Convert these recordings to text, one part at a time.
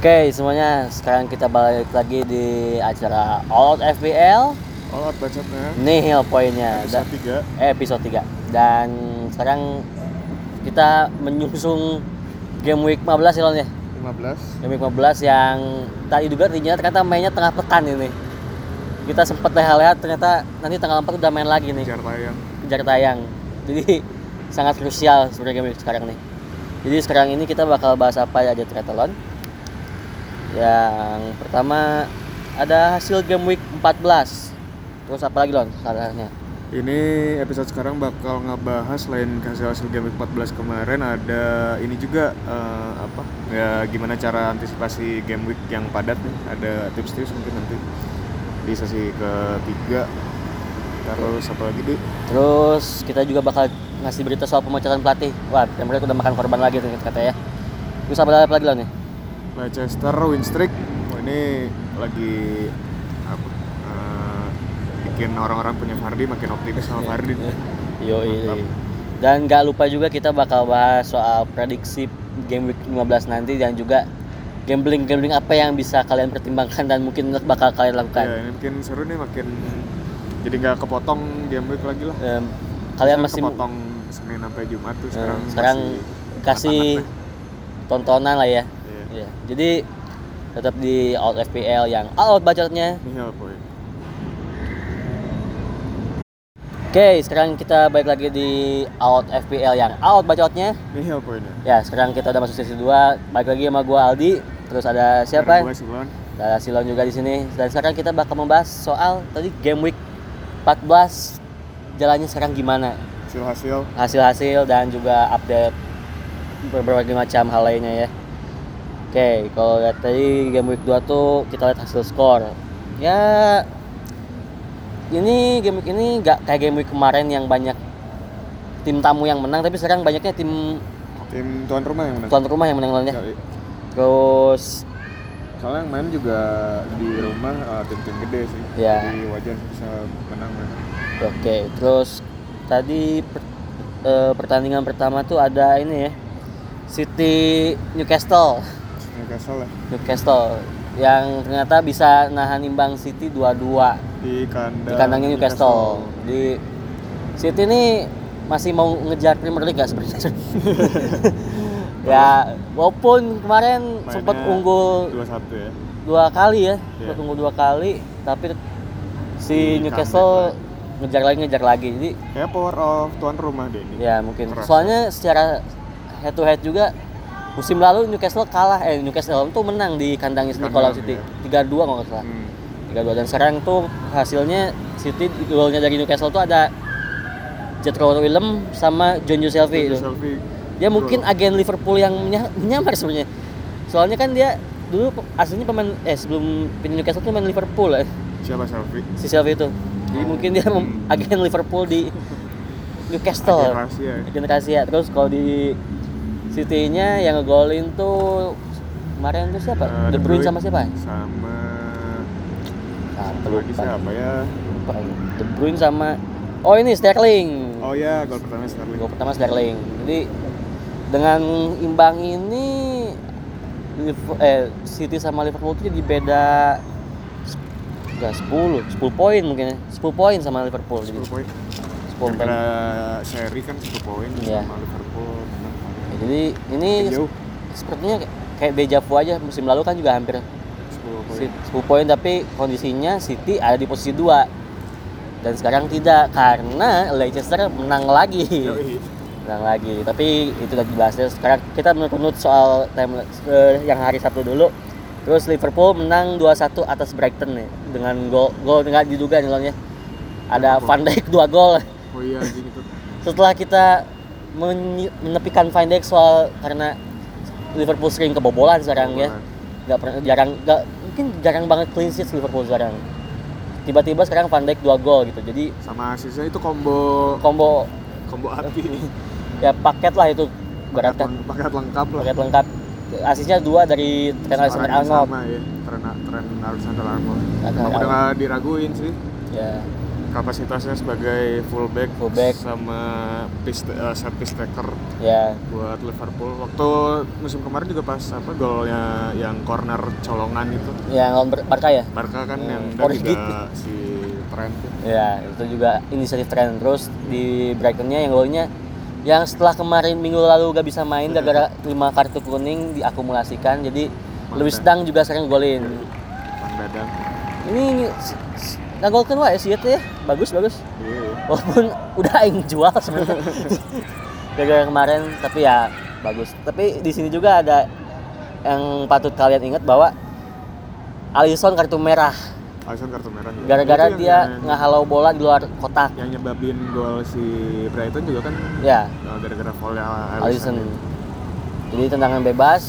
Oke semuanya, sekarang kita balik lagi di acara All Out FPL All out bacotnya. Nihil poinnya. Episode Da- 3 eh, episode 3 Dan sekarang kita menyusung game week 15 ya Lon ya? 15 Game week 15 yang tadi juga tadinya ternyata mainnya tengah pekan ini. Kita sempat lihat-lihat ternyata nanti tanggal 4 udah main lagi nih. Kejar tayang. Kejar tayang. Jadi sangat krusial sebenarnya game week sekarang nih. Jadi sekarang ini kita bakal bahas apa ya di triathlon. Yang pertama ada hasil game week 14. Terus apa lagi Lon? Salahnya. Ini episode sekarang bakal ngebahas selain hasil hasil game week 14 kemarin ada ini juga eh, apa ya gimana cara antisipasi game week yang padat nih ada tips-tips mungkin nanti di sesi ketiga terus apa lagi di Terus kita juga bakal ngasih berita soal pemecatan pelatih. Wah, mereka udah makan korban lagi tuh katanya ya. Terus apa lagi Lon ya? Leicester win streak Wah, ini lagi apa eh, bikin orang-orang punya Fardi makin optimis sama Fardi Yo Mantap. Dan nggak lupa juga kita bakal bahas soal prediksi game week 15 nanti dan juga gambling gambling apa yang bisa kalian pertimbangkan dan mungkin bakal kalian lakukan. ya ini makin seru nih makin jadi nggak kepotong game week lagi lah Em, kalian Biasanya masih kepotong Senin sampai Jumat tuh sekarang sekarang masih kasih tontonan lah ya. Iya. Iya. Jadi tetap di out FPL yang out bacotnya. Poin Oke, sekarang kita balik lagi di out FPL yang out bacotnya. Poinnya Ya, sekarang kita udah masuk sesi 2. Balik lagi sama gua Aldi. Terus ada siapa? Ada Silon Ada Silon juga di sini. Dan sekarang kita bakal membahas soal tadi game week 14 jalannya sekarang gimana. hasil-hasil Hasil-hasil dan juga update berbagai macam hal lainnya ya. Oke, kalau lihat tadi game week 2 tuh kita lihat hasil skor. Ya ini game week ini nggak kayak game week kemarin yang banyak tim tamu yang menang, tapi sekarang banyaknya tim tim tuan rumah yang menang tuan rumah yang menang lainnya. Yoi. Terus soalnya yang main juga di rumah eh, tim-tim gede sih Ya. jadi wajar bisa menang kan Oke, terus tadi per- eh, pertandingan pertama tuh ada ini ya. City Newcastle. Newcastle lah Newcastle yang ternyata bisa nahan imbang City 2-2 di kandang di kandangnya Newcastle. Di City ini masih mau ngejar Premier League gak sebenarnya? ya, walaupun kemarin Mainnya sempat unggul 2-1 ya dua kali ya, sempat Iya. unggul dua kali, tapi si Di Newcastle ngejar lagi ngejar lagi. Jadi kayak power of tuan rumah deh ini Ya mungkin. Keras. Soalnya secara head to head juga musim lalu Newcastle kalah eh Newcastle tuh menang di kandangnya Kandang, kalau City ya. 3-2 kalau nggak salah. Hmm. 3-2 dan sekarang tuh hasilnya City golnya dari Newcastle tuh ada Jethro Willem sama John Joe Shelby itu. Dia mungkin agen Liverpool yang menya- menyamar sebenarnya. Soalnya kan dia dulu aslinya pemain eh sebelum pindah Newcastle tuh main Liverpool eh, siapa selfie si Shelby itu. Jadi mungkin dia mem- agen Liverpool di Newcastle. Agen rahasia ya. Agen rahasia. Terus kalau di City-nya yang ngegolin tuh kemarin tuh siapa? Eh, De Bruyne sama siapa? sama Satu lagi siapa ya Lupa ini. De Bruyne sama Oh ini Sterling. oh ya gol pertama Sterling Gol pertama Sterling. Jadi dengan imbang ini eh, City sama Liverpool tuh jadi beda enggak 10, 10 poin mungkin ya. 10 poin sama Liverpool jadi 10 poin 10 poin. Kira seri kan 10 poin Iya. sama Liverpool. Jadi ini Jauh. sepertinya kayak deja vu aja. Musim lalu kan juga hampir 10 poin. Si- 10 poin tapi kondisinya City ada di posisi 2 dan sekarang tidak karena Leicester menang lagi. Yoi. menang lagi. Tapi itu udah dibahas ya. sekarang kita menurut soal time eh, yang hari Sabtu dulu. Terus Liverpool menang 2-1 atas Brighton nih dengan gol gol nggak diduga nih Lon, ya. Ada. Van Dijk 2 gol. Oh iya setelah kita menepikan Van Dijk soal karena Liverpool sering kebobolan sekarang ya. Nggak pernah jarang nggak mungkin jarang banget clean sheet Liverpool sekarang. Tiba-tiba sekarang Van Dijk dua gol gitu jadi sama asisnya itu combo combo combo api. Ya paket lah itu paket, beratkan leng- paket lengkap lah. Paket lengkap. Asisnya dua dari Trent Orang yang Alexander-Arnold sama ya tren tren Alexander Arnold Alexander udah Arnold. nggak diraguin sih. Ya kapasitasnya sebagai fullback, Fullback. sama piece, eh, set piece taker ya buat Liverpool. Waktu musim kemarin juga pas apa golnya yang corner colongan itu. yang lawan Bar- Barca ya Barca kan Hmm, yang juga gitu. si Trent ya itu juga inisiatif tren terus di Brightonnya yang golnya yang setelah kemarin minggu lalu gak bisa main gara-gara lima kartu kuning diakumulasikan jadi Lewis Dang juga sering golin ini, ini nggak golkan wae sih itu ya bagus bagus. Iya. walaupun udah aing jual sebenarnya. Gara-gara kemarin tapi ya bagus. Tapi di sini juga ada yang patut kalian ingat bahwa Alisson kartu merah. Alisson kartu merah. juga. gara-gara yang- dia yang- ngehalau bola di luar kotak. Yang nyebabin gol si Brighton juga kan? Ya. Uh, gara-gara foulnya Alisson Alisson. jadi tendangan bebas.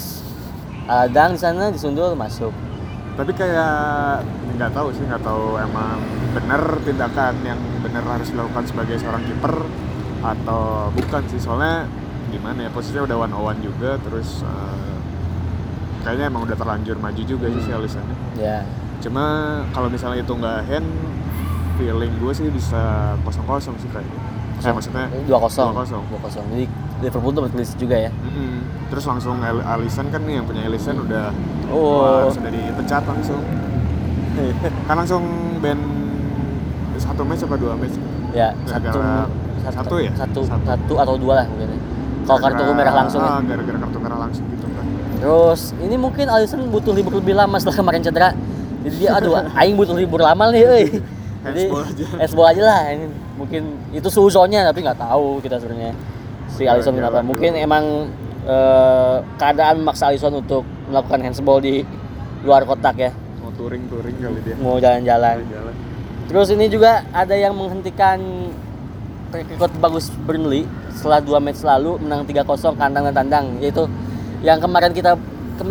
Aladang di sana disundul masuk Tapi kayak nggak tahu sih, nggak tahu emang bener tindakan yang bener harus dilakukan sebagai seorang kiper atau bukan sih. Soalnya gimana ya posisinya udah one on one juga, terus uh, kayaknya emang udah terlanjur maju juga sih si Alisson. ya Cuma kalau misalnya itu nggak hand, feeling gue sih bisa kosong kosong sih kayaknya. Saya maksudnya dua kosong 2-0. dua kosong jadi Liverpool tuh sheet juga ya Mm-mm. Terus langsung Al- Alisson kan nih yang punya Alisson udah Oh. wah, harus udah dipecat langsung. kan langsung ban satu match apa dua match? ya satu Gara-gara- satu ya? satu, Satu. satu atau dua lah mungkin ya. kalau kartu merah langsung ya ah, gara-gara kartu merah langsung gitu kan. Terus ini mungkin Alisson butuh libur lebih lama setelah kemarin cedera. Jadi dia aduh aing butuh libur lama nih euy. Jadi Handsball aja. aja lah ini. Mungkin itu suzonnya tapi nggak tahu kita sebenarnya si Alisson kenapa. jalan Mungkin emang eh, keadaan memaksa Alisson untuk melakukan handsball di luar kotak ya. Mau touring-touring kali dia. Mau jalan-jalan. Jalan. Terus ini juga ada yang menghentikan record bagus Burnley setelah dua match lalu menang 3-0 kandang dan tandang yaitu yang kemarin kita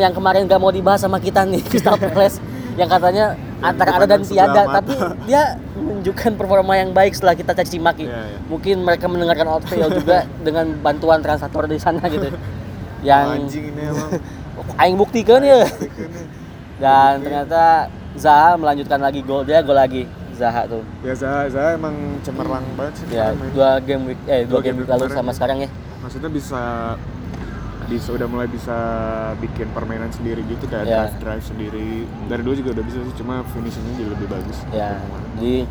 yang kemarin gak mau dibahas sama kita nih Crystal Palace yang katanya antara ada dan tiada tapi dia menunjukkan performa yang baik setelah kita caci maki Iya, iya. mungkin mereka mendengarkan outfield juga dengan bantuan translator di sana gitu yang Anjing ini emang. aing buktikan ya Kan dan ternyata Zaha melanjutkan lagi gol dia gol lagi Zaha tuh Ya Zaha, Zaha emang cemerlang banget sih ya main. dua game week eh dua, Dua game game week lalu sama ya. sekarang ya Maksudnya bisa bisa udah mulai bisa bikin permainan sendiri gitu kayak Ya. drive drive sendiri. Dari dulu juga udah bisa sih cuma finishingnya jadi lebih bagus. Ya jadi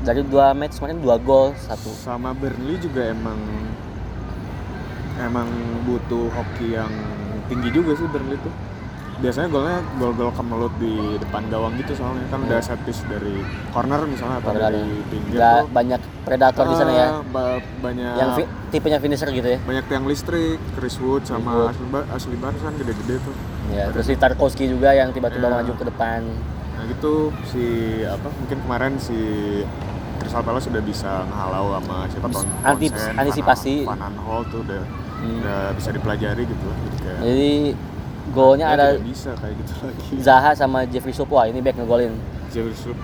dari dua match kemarin dua gol satu. Sama Burnley juga emang emang butuh hoki yang tinggi juga sih Burnley tuh biasanya golnya gol-gol kemelut di depan gawang gitu soalnya. Kan udah set piece dari corner misalnya atau dari pinggir tuh. banyak predator di sana ya? Ah, ba- banyak yang fi- tipenya finisher gitu ya? banyak tiang listrik Chris Wood sama Wood. Ashley, Bar- Ashley kan gede-gede tuh. Ya terus si Tarkowski juga yang tiba-tiba Ya. maju ke depan. Nah gitu. Si apa mungkin kemarin si Crystal Palace sudah bisa ngehalau sama siapa Antip- antisipasi. Van Aanholt tuh udah Hmm. udah bisa dipelajari gitu. Lah jadi kayak jadi golnya ya ada bisa kayak gitu lagi. Zaha sama Jeffrey Sopo. Wah, ini back ngegolin. Jeffrey Schlupp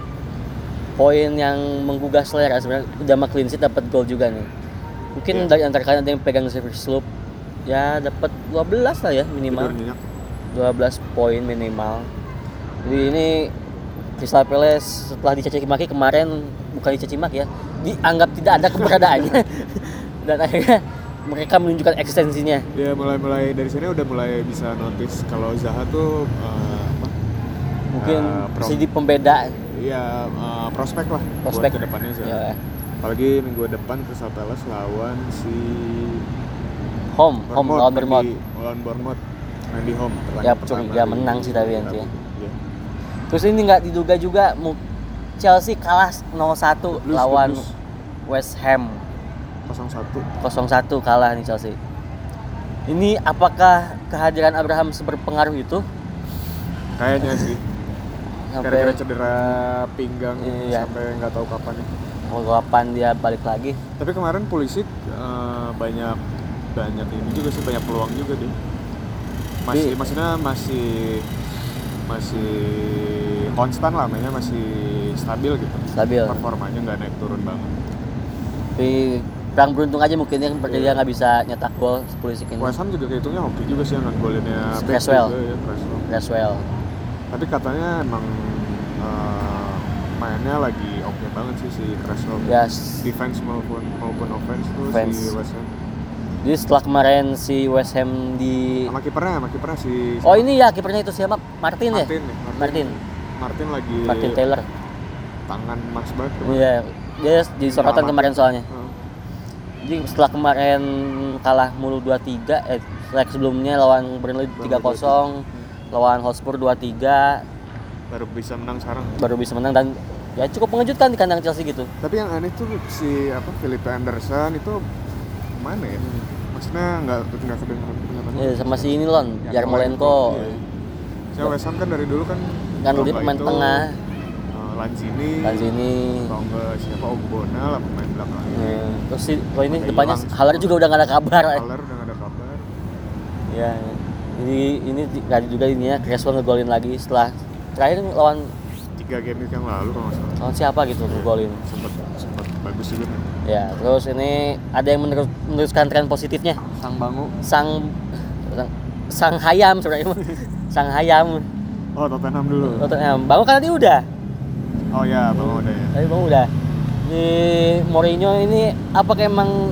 poin yang menggugah selera sebenarnya udah clean sheet dapat gol juga nih. Mungkin Iya. dari antara kalian ada yang pegang Jeffrey Sloop ya dapat 12 lah ya minimal. tidur nyenyak 12 poin minimal. Jadi ini Crystal Palace setelah dicaci maki kemarin bukan dicaci maki ya, dianggap tidak ada keberadaannya. Dan akhirnya mereka menunjukkan eksistensinya. ya mulai-mulai dari sini udah mulai bisa notice kalau Zaha tuh eh, apa Mungkin Eh, pro- bisa jadi pembeda ya eh, prospek lah prospek buat ke depannya Zaha Ya, apalagi minggu depan Crystal Palace lawan si home, home lawan Bournemouth. lawan Bournemouth main di home Ya, curiga menang sih tapi nanti ya. Iya. Terus ini nggak diduga juga Chelsea kalah 0-1 Blues, lawan. West Ham 0-1 0-1 kalah nih Chelsea. Ini apakah kehadiran Abraham seberpengaruh itu? kayaknya sih Sampai gara-gara cedera pinggang Iya. sampai nggak tahu kapan ya mau kapan dia balik lagi? tapi kemarin Pulisic eh, banyak banyak ini juga sih banyak peluang juga deh masih Di- maksudnya masih masih konstan lah mainnya masih stabil gitu Stabil. performanya nggak naik turun banget Tapi kurang beruntung aja mungkin ya seperti Iya. dia nggak bisa nyetak gol Pulisic ini. West Ham juga kehitungnya hoki juga sih dengan golinnya Creswell. ya Creswell. Creswell. tapi katanya emang eh, mainnya lagi oke banget sih si Creswell ya s- defense maupun maupun offense tuh Offense. si West Ham jadi setelah kemarin si West Ham di sama kipernya sama kipernya si oh ini ya kipernya itu siapa Martin, ya Martin nih Martin Martin lagi Martin Taylor tangan Max banget iya dia jadi sorotan kemarin soalnya Heeh. Jadi setelah kemarin kalah mulu 2-3 eh leg sebelumnya lawan Burnley 3-0 lawan Hotspur 2-3 baru bisa menang sekarang. Baru bisa menang dan ya cukup mengejutkan di kandang Chelsea gitu. Tapi yang aneh tuh si apa Felipe Anderson itu mana ya? Maksudnya nggak nggak kedengeran ya, sama si ini lon Yarmolenko. Iya. saya West Ham kan dari dulu kan kan dia pemain tengah Lanzini dan sini kalau nggak siapa Ogbona lah pemain belakang Ya, terus si oh ini Ada depannya. Haller juga udah gak ada kabar eh. Haller udah nggak ada kabar. Ya ini ini tadi juga ini ya Creswell ngegolin lagi setelah terakhir lawan tiga game yang lalu kalau nggak salah. Lawan siapa gitu ngegolin? sempat sempat bagus juga kan ya terus ini ada yang menerus, meneruskan tren positifnya? Sang Bangu. Sang sang, sang hayam sebenarnya. Sang hayam. Oh Tottenham dulu. Tottenham. Bangun kan tadi udah oh ya Bangu udah ya tadi bangun udah ini Mourinho ini apakah emang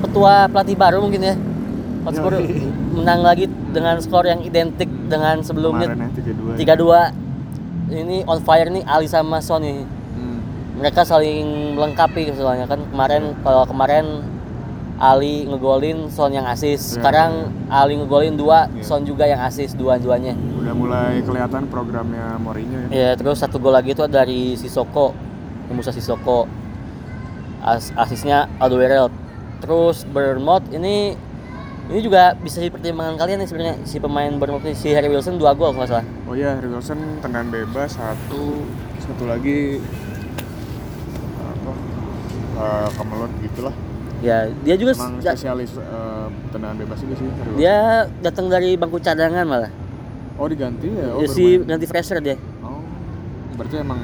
ketua pelatih baru mungkin ya? Hotspur menang lagi dengan skor yang identik dengan sebelumnya. Kemarin ya tiga dua dua. Ini on fire nih Ali sama Son nih hmm. mereka saling melengkapi soalnya kan. Kemarin kalau kemarin Ali ngegolin Son yang asis Iya, sekarang Ali ngegolin dua Iya. Son juga yang asis dua-duanya udah mulai kelihatan programnya Mourinho ya ya terus satu gol lagi itu dari Sisoko Musa Sisoko As asisnya Alderweireld terus Bournemouth ini ini juga bisa jadi pertimbangan kalian nih sebenarnya si pemain Bournemouth si Harry Wilson dua gol kalau salah Oh iya, Harry Wilson tendangan bebas satu, satu lagi apa? Uh, kemelut gitulah. ya dia juga Emang spesialis uh, tendangan bebas juga sih Harry Wilson. dia datang dari bangku cadangan malah Oh diganti ya? Oh, ya, si bermain. ganti fresher dia Oh, berarti emang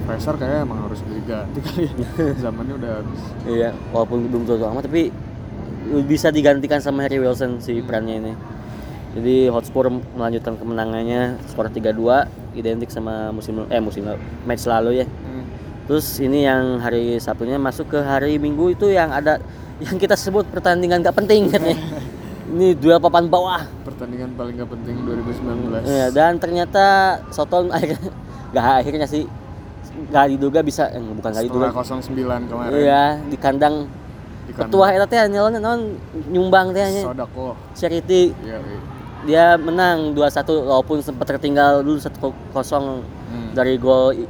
Fraser kayak emang harus diganti kali. ya. Zamannya udah habis. Iya, walaupun belum tua amat tapi bisa digantikan sama Harry Wilson si perannya ini. Jadi Hotspur melanjutkan kemenangannya skor 3-2 identik sama musim eh musim match lalu ya. Hmm. Terus ini yang hari Sabtunya masuk ke hari Minggu itu yang ada yang kita sebut pertandingan gak penting katanya. Ini duel papan bawah. Pertandingan paling gak penting 2019. Ya, dan ternyata Soton akhirnya gak akhirnya sih gak diduga bisa eh, bukan gak diduga. Setelah 09 kemarin. Iya, di kandang di ketua eta teh nyalon non nyumbang teh nya Sodako. charity Iya, iya. dia menang 2-1 walaupun sempat tertinggal dulu 1-0 Hmm. dari gol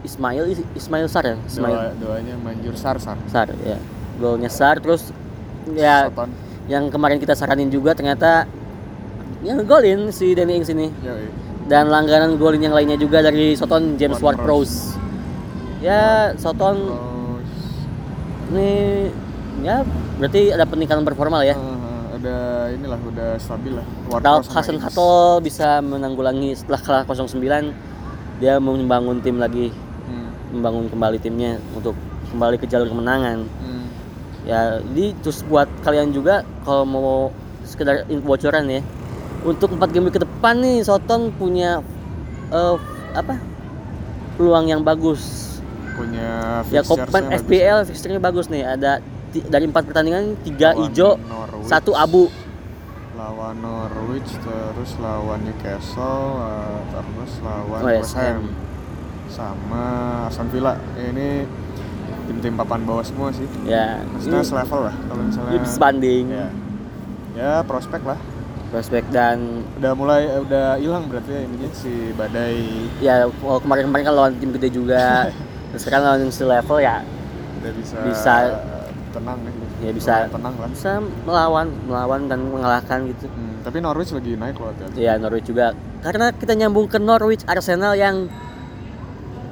Ismail Is- Ismail Sar ya Ismail Doa, doanya manjur sar-sar. Sar ya golnya Sar terus ya Soton. Yang kemarin kita saranin juga ternyata yang golin si Danny Ings ini Iya, iya. dan langganan golin yang lainnya juga dari Soton James Ward Ward-Prowse ya Soton ini ya berarti ada peningkatan performa lah ya eh, ada inilah udah stabil lah. Sama Hasan Ings. Hato bisa menanggulangi setelah kalah 0-9 dia membangun tim lagi Hmm. membangun kembali timnya untuk kembali ke jalur kemenangan Hmm. Ya jadi terus buat kalian juga kalau mau sekedar info bocoran ya untuk empat game ke depan nih Soton punya eh, apa? Peluang yang bagus. Punya ya Kopen. FPL fixturenya bagus nih. Ada dari empat pertandingan tiga Lawan hijau Norwich, satu abu. Lawan Norwich terus lawan Newcastle eh, terus lawan West West Ham. Sama Aston Villa. Ini tim-tim papan bawah semua sih. Ya. Maksudnya ini selevel lah kalau misalnya ini sebanding. Ya. Ya prospek lah. Prospek dan udah mulai eh, udah hilang berarti ya ininya si badai. Ya kemarin-kemarin kan lawan tim gede juga. Terus sekarang lawan yang selevel ya udah bisa Bisa- tenang ya. Ya, bisa. Tenang lah. bisa melawan melawan dan mengalahkan gitu. Hmm, tapi Norwich lagi naik loh hati-hati. ya Norwich juga. Karena kita nyambung ke Norwich Arsenal yang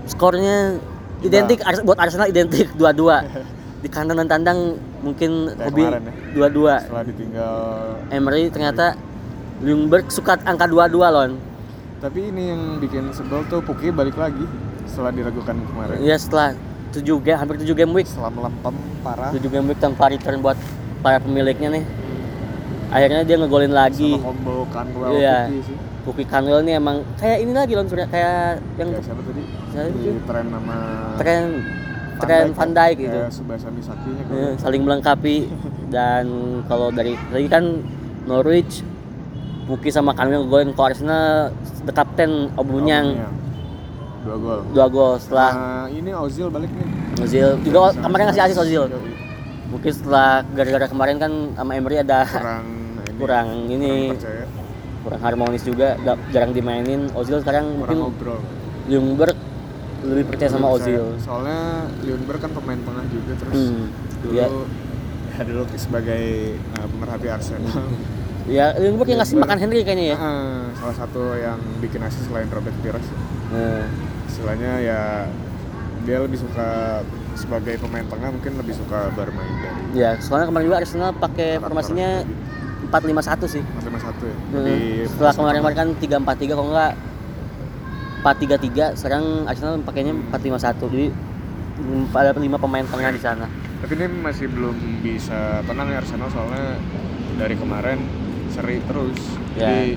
skornya identik Ars- buat Arsenal identik dua-dua. Di kandang dan tandang mungkin Kayak hobi ya. dua-dua. Setelah ditinggal Emery ternyata Ljungberg suka angka dua-dua lon. Tapi ini yang bikin sebel tuh Puki balik lagi setelah diragukan kemarin. Ya setelah tujuh game hampir tujuh game week. Setelah melempem parah. Tujuh game week tanpa return buat para pemiliknya nih. Akhirnya dia ngegolin lagi. Sama combo Canwell Iya. Sih Puki Canwell nih emang kayak ini lagi sebenarnya kayak yang ya, siapa tadi? Siapa di tren nama tren tren Van Dijk gitu. Kayak Subasa Misaki-nya kan Ya, saling melengkapi. Dan kalau dari tadi kan Norwich Puki sama Canwell ngegolin ke Arsenal the captain Aubameyang. dua gol. Dua gol setelah Nah, ini Ozil balik nih. Ozil. Juga Sama kemarin ngasih asis Ozil. Mungkin setelah gara-gara kemarin kan sama Emery ada kurang ini, kurang ini. Kurang percaya kurang harmonis juga ga- jarang dimainin. Ozil sekarang kurang mungkin ngobrol. Ljungberg lebih percaya sama. Ozil. soalnya Ljungberg kan pemain tengah juga terus Hmm, dulu iya. ya dulu sebagai uh, pemerhati Arsenal. Ya Ljungberg yang ngasih makan Henry kayaknya ya? Ah, salah satu yang bikin asis selain Robert Pires. Nah, istilahnya ya dia lebih suka sebagai pemain tengah mungkin lebih suka bermain dari ya soalnya kemarin juga Arsenal pakai formasinya 4-5-1 sih. lima satu ya? Hmm, Lebih setelah fokus kemarin ke- kan 3-4-3 kalau enggak 4-3-3 sekarang Arsenal pakainya 4-5-1 jadi ada lima pemain tengah di sana. Tapi ini masih belum bisa tenang ya Arsenal soalnya dari kemarin seri terus. Ya jadi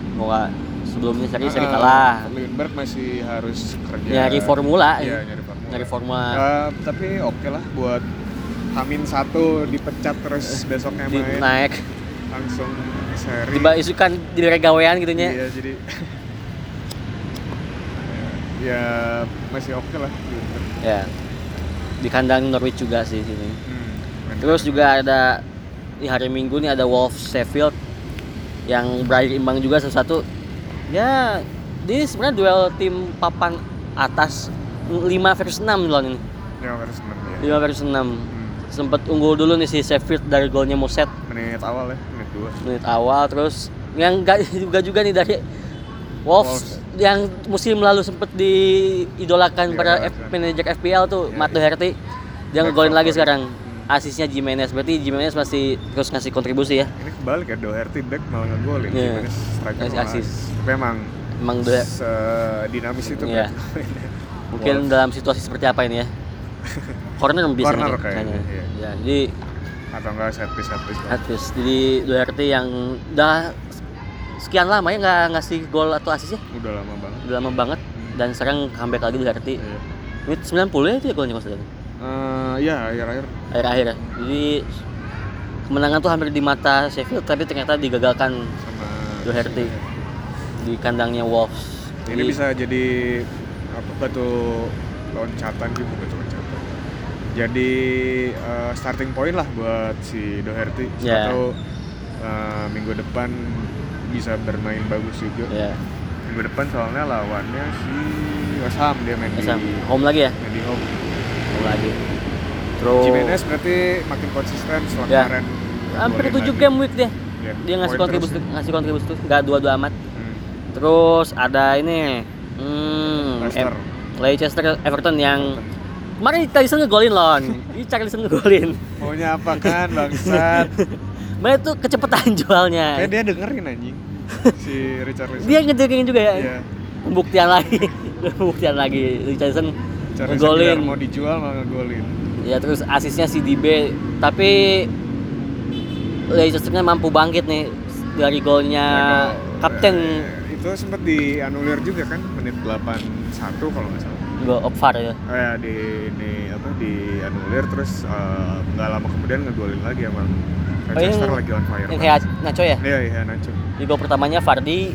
sebelumnya seri seri ah, kalah. Lindbergh masih harus kerja. Nyari formula Iya, ya. nyari formula. Nyari formula. Eh, tapi oke lah buat Hamin satu dipecat terus besoknya main. naik langsung seri tiba isukan di daerah gawean gitu nya iya jadi ya masih oke lah Lindbergh. ya di kandang Norwich juga sih sini Hmm, terus juga ada di hari Minggu nih ada Wolves Sheffield yang berakhir imbang juga satu-satu. Ya ini sebenarnya duel tim papan atas 5 versus 6 lawan ini. Ya harus menang ya 5 versus 6 Hmm, sempet unggul dulu nih si Sheffield dari golnya Moset menit awal ya menit dua menit awal terus yang enggak juga juga nih dari Wolves, yang musim lalu sempet diidolakan pada F, Diidolakan. manajer FPL tuh Iya, Matt iya. Doherty dia ngegolin lagi sekarang Hmm. asisnya Jimenez berarti Jimenez masih terus ngasih kontribusi ya ini kebalik ya Doherty back malah ngegolin Iya. Jimenez striker assist. tapi emang emang dinamis itu Iya. kan mungkin Wolves. dalam situasi seperti apa ini ya corner biasanya Corner kayaknya. iya. ya jadi atau enggak set piece set piece at least jadi Doherty yang udah sekian lama ya nggak ngasih gol atau asis ya udah lama banget udah lama banget dan sekarang comeback lagi Doherty Iya. menit 90 ya itu ya golnya maksudnya Eh, iya akhir-akhir akhir-akhir ya. Jadi kemenangan tuh hampir di mata Sheffield tapi ternyata digagalkan sama Doherty di kandangnya Wolves. ini Jadi, bisa jadi apa batu loncatan loncatan jadi eh, starting point lah buat si Doherty Ya. atau minggu depan bisa bermain bagus juga ya, minggu depan soalnya lawannya si West Ham dia main bisa di home lagi ya, main di home home lagi. Terus Jimenez berarti makin konsisten setelah Ya. kemarin hampir ngegolin 7 lagi. game week dia. Ya, Dia ngasih kontribusi ngasih kontribusi tuh enggak dua-dua amat. Hmm. Terus ada ini hmm, Leicester. Leicester Everton yang kemarin Tyson ngegolin lon. Ini Charlison ngegolin. maunya apa kan bangsat? Mana tuh kecepatan jualnya. kayak dia dengerin anjing. Si Richard Dia ngejengin juga ya. Iya. pembuktian lagi. Pembuktian lagi. Richardson Richarlison ngegolin. mau dijual malah ngegolin. Ya terus asisnya si DB tapi Richardsonnya mampu bangkit nih dari golnya Ya, gol- kapten. Eh, itu sempat dianulir juga kan menit 81 kalau nggak salah gol Opvar ya? Oh ya di ini apa dianulir terus eh, nggak lama kemudian ngegolin lagi emang Oh, yang- Manchester lagi on fire yang kayak Nacho ya? Iya iya Nacho. Di gol pertamanya Fardi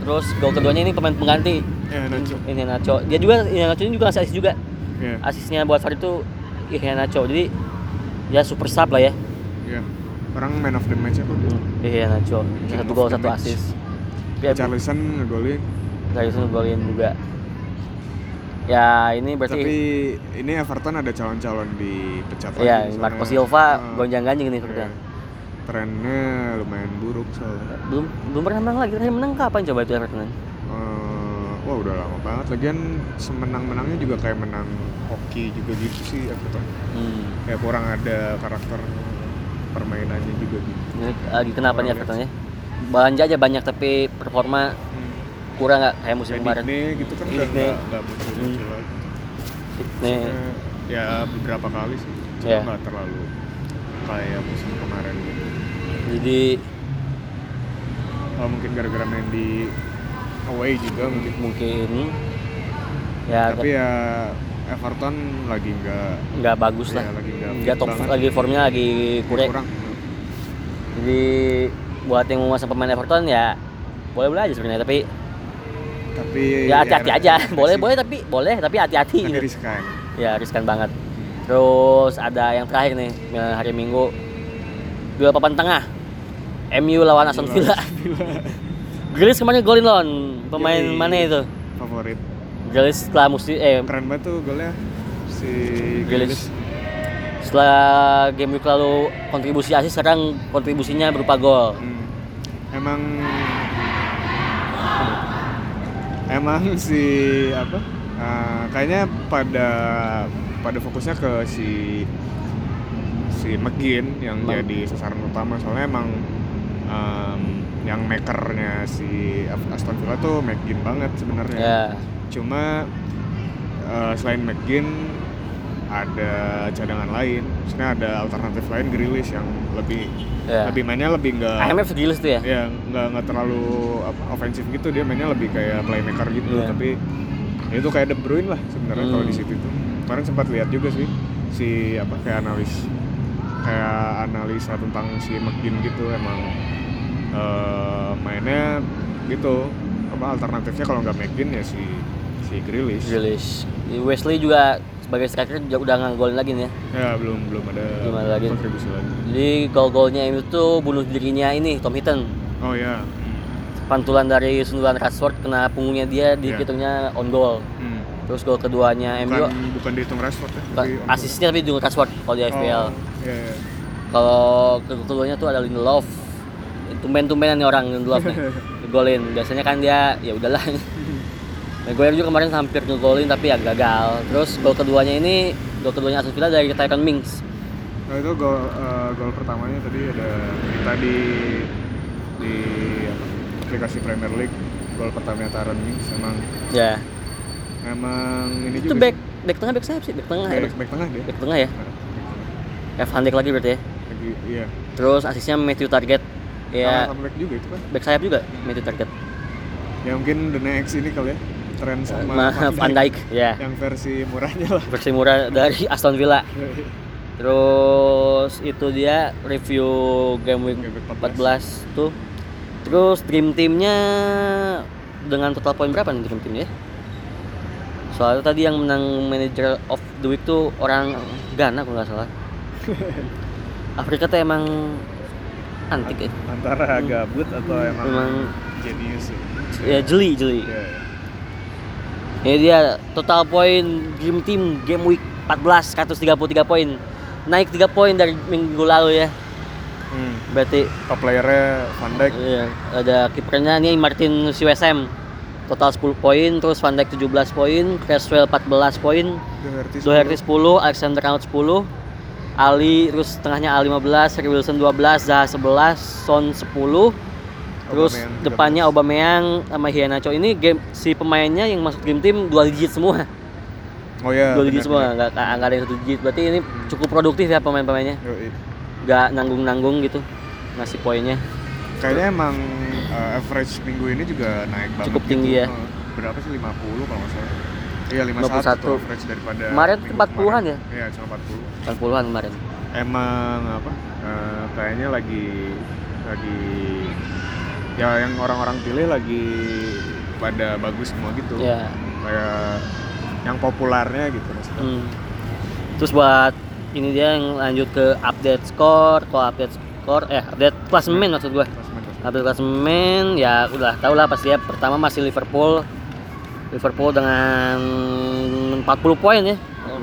terus gol keduanya ini pemain pengganti. Iya Nacho. Ini Nacho. Dia juga ini Nacho ini juga ngasih asis juga. Iya. Asisnya buat Fardi itu Ihya Nacho. Jadi ya super sub lah ya. Iya. Orang man of the match apa Ihya Nacho. Man satu of gol the satu match. asis ya, Charlison ngegolin. Dari sana golin juga ya ini berarti tapi ini Everton ada calon-calon dipecat ya lagi, Marco soalnya, Silva eh, gonjang-ganjing nih iya. Everton trennya lumayan buruk soalnya. Belum belum pernah menang lagi terakhir menang kapan coba itu Everton? Eh, wah udah lama banget. Lagian semenang-menangnya juga kayak menang hoki juga gitu sih Everton. Hmm. kayak kurang ada karakter permainannya juga gitu. Ini lagi kenapa nih Everton ya? Belanja aja banyak tapi performa hmm. kurang nggak kayak musim kemarin gitu kan udah nggak nggak muncul-muncul Hmm. lagi nih ya beberapa kali sih cuma Iya. nggak terlalu kayak musim kemarin gitu jadi Oh, mungkin gara-gara main di away juga mungkin. mungkin ya Tapi ya Everton lagi nggak nggak bagus lah ya, lagi nggak top banget. lagi formnya lagi kurang kurang. jadi buat yang mau masang pemain Everton ya boleh boleh aja sebenarnya tapi Tapi ya hati-hati aja. boleh boleh tapi boleh tapi hati-hati. Tapi riskan. ya riskan banget. Terus ada yang terakhir nih Milan hari Minggu. Duel papan tengah. MU lawan Aston Villa. Grealish kemarin golin lawan pemain Yoi. mana itu? Favorit. Grealish setelah musim eh Keren banget tuh golnya. Si Grealish setelah game week lalu kontribusi asis sekarang kontribusinya berupa gol. Hmm. Emang emang si apa? eh, kayaknya pada pada fokusnya ke si si McGinn yang Bang. jadi sasaran utama soalnya emang em, yang makernya si Aston Villa tuh McGinn banget sebenarnya. ya Cuma eh, selain McGinn ada cadangan lain, maksudnya ada alternatif lain Grealish yang lebih ya. lebih mainnya lebih nggak IMF Grealish tuh ya? Ya nggak nggak terlalu ofensif gitu dia mainnya lebih kayak playmaker gitu Iya. tapi ya itu kayak De Bruyne lah sebenarnya kalau Hmm. di situ tuh. Kemarin sempat lihat juga sih si apa kayak analis kayak analisa tentang si McGinn gitu emang eh, mainnya gitu. Apa alternatifnya kalau nggak McGinn ya si si Grealish. Grealish. Wesley juga sebagai striker juga udah ngegolin lagi nih ya. Ya belum belum ada, Belum ada lagi. kontribusi lagi. Jadi gol-golnya itu tuh bunuh dirinya ini Tom Hinton oh ya. Pantulan dari sundulan Rashford kena punggungnya dia di Iya. hitungnya on goal. Hmm. terus gol keduanya MU bukan bukan dihitung Rashford ya bukan- asisnya tapi di Rashford kalau di FPL oh, iya, iya. kalau ke- keduanya tuh ada Lindelof. Tumben-tumbenan nih orang Lindelof nih. Ngegolin biasanya kan dia ya udahlah Maguire juga kemarin hampir ngegolin tapi ya gagal. Terus gol keduanya ini gol keduanya Aston Villa dari Tyron Mings. Nah itu gol eh, gol pertamanya tadi ada kita di di apa, aplikasi Premier League. Gol pertamanya Taran Mings emang. Ya. Emang ini itu juga back back tengah back sayap sih? Back tengah sih. ya? Back, back tengah dia. Back tengah ya? Nah. F Van Dijk lagi berarti ya? Lagi iya. Terus asisnya Matthew Target. Ya. Back juga itu kan? Back sayap juga Matthew Target. Ya mungkin the next ini kali ya tren sama Ma- Van Dijk ya yang versi murahnya lah versi murah dari Aston Villa Terus itu dia review game week Game week 14 tuh. Terus dream teamnya dengan total poin berapa nih dream teamnya? Soalnya tadi yang menang manager of the week tuh orang Ghana kalau nggak salah. Afrika tuh emang antik ya. antara gabut atau emang, Emang jenius ya jeli jeli. Iya, iya. Ini dia total poin dream team game week 14 133 poin. Naik 3 poin dari minggu lalu ya. Hmm. Berarti top playernya Van Dijk Iya, ada kipernya nih Martin Siwesem. Total 10 poin, terus Van Dijk 17 poin, Creswell 14 poin, Doherty Doherty 10, Alexander Arnold 10, Ali terus tengahnya Ali 15, Harry Wilson 12, Zaha 11, Son 10. Terus Aubameyang depannya Aubameyang sama Hianacho ini game si pemainnya yang masuk game tim dua digit semua. oh ya dua digit semua, nggak nggak ada yang satu digit. Berarti ini cukup produktif ya pemain-pemainnya. Nggak nanggung-nanggung gitu ngasih poinnya. Kayaknya emang uh, average minggu ini juga naik banget. Cukup tinggi ya. Uh, Berapa sih 50 kalau nggak salah. Iya 51 tuh 51. average daripada Kemarin minggu 40-an kemarin. ya? Iya, cuma 40. 40-an kemarin. Emang apa? uh, kayaknya lagi lagi ya yang orang-orang pilih lagi pada bagus semua gitu. Ya. Kayak yang populernya gitu maksudnya. Hmm. Terus buat ini dia yang lanjut ke update skor, kalau update skor, eh update klasemen maksud. Klasemen, klasemen. Update klasemen ya udah tau lah pasti ya pertama masih Liverpool. Liverpool dengan 40 poin ya.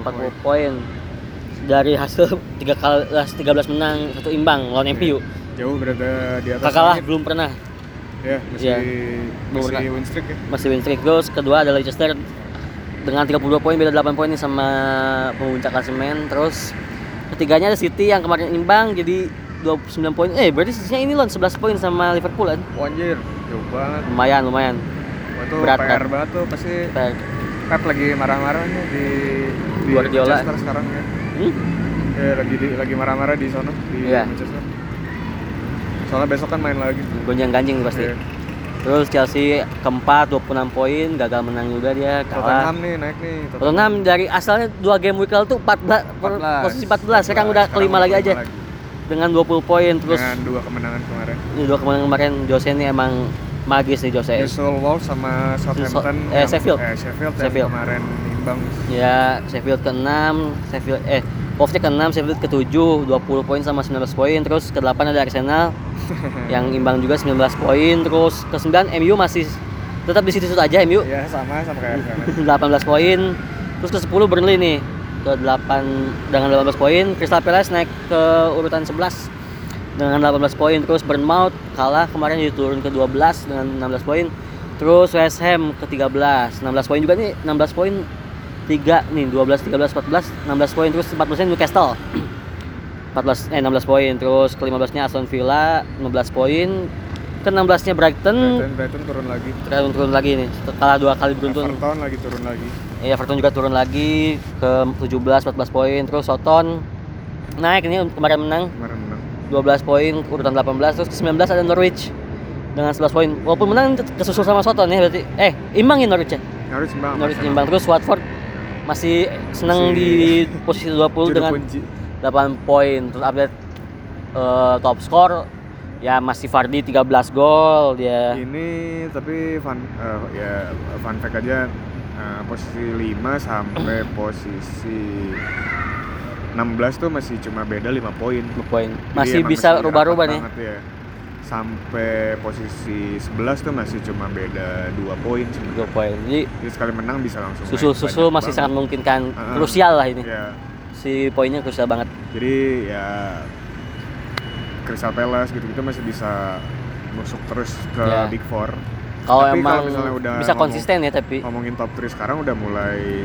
40 poin. Dari hasil 3 kali 13 menang, satu imbang lawan MU. Jauh berada di atas Kakak lah langit. belum pernah Ya, masih Iya. masih Belum win streak ya. masih win streak terus kedua ada Leicester dengan 32 poin beda 8 poin nih sama pemuncak klasemen terus ketiganya ada City yang kemarin imbang jadi 29 poin eh berarti sisinya ini loh 11 poin sama Liverpool kan Wanjir, jauh banget. lumayan lumayan Wah, itu Berat, PR berat. banget tuh pasti Kita- Pep lagi marah-marahnya di di Guardiola. Manchester sekarang ya. hmm? Ya lagi di, lagi marah-marah di sana di Iya. Manchester. Soalnya besok kan main lagi. gonjang-ganjing pasti. Iya. Terus Chelsea keempat 26 poin, gagal menang juga dia, kalah. Tottenham nih naik nih. Tottenham dari asalnya dua game week lalu tuh 14, per- 14. posisi 14, sekarang udah kelima lagi aja dengan 20 poin terus Dengan dua kemenangan kemarin. ini dua kemenangan kemarin Jose ini emang magis nih Jose. Newcastle Wolves sama Southampton. eh, Sheffield. Eh, Sheffield, yang Sheffield. kemarin imbang. Ya, Sheffield ke-6, Sheffield eh Wolves ke-6, Sheffield ke-7, 20 poin sama 19 poin. Terus ke-8 ada Arsenal yang imbang juga 19 poin. Terus ke-9 MU masih tetap di situ-situ aja MU Ya sama sama kayak Arsenal. 18 poin. Terus ke-10 Burnley nih ke-8 dengan 18 poin. Crystal Palace naik ke urutan 11 dengan 18 poin. Terus Bournemouth kalah kemarin jadi turun ke 12 dengan 16 poin. Terus West Ham ke 13, 16 poin juga nih, 16 poin 3 nih, 12, 13, 14, 16 poin terus 14 nya Newcastle. 14 eh 16 poin. Terus ke-15 nya Aston Villa 15 poin. Ke-16 nya Brighton Brighton, Brighton turun lagi. turun turun lagi nih. Kalah dua kali beruntun. Everton lagi turun lagi. Ya, Everton juga turun lagi ke 17 14 poin. Terus Soton naik ini kemarin menang Kemarin menang. 12 poin urutan 18 terus ke 19 ada Norwich dengan 11 poin. Walaupun menang kesusul sama Soton ya berarti. Eh, imbang ya Norwich ya? Norwich imbang. Norwich imbang terus Watford masih senang Masih di posisi 20 Juru dengan kunci. 8 poin. Terus update eh, top score ya masih Fardi 13 gol dia. Ini tapi fun eh, ya fun fact aja eh, posisi 5 sampai posisi 16 tuh masih cuma beda 5 poin. 10 poin. Masih bisa rubah-rubah nih. ya. Sampai posisi 11 tuh masih cuma beda 2 poin. 2 poin. Jadi Jadi sekali menang bisa langsung naik susul-susul banyak masih banget. sangat memungkinkan Heeh. krusial lah ini. Ya, Si poinnya krusial banget. jadi ya Crystal Palace gitu-gitu masih bisa masuk terus ke Ya. Big Four. Kalau emang kalau misalnya udah bisa ngomong- konsisten ya tapi Ngomongin top 3 sekarang udah mulai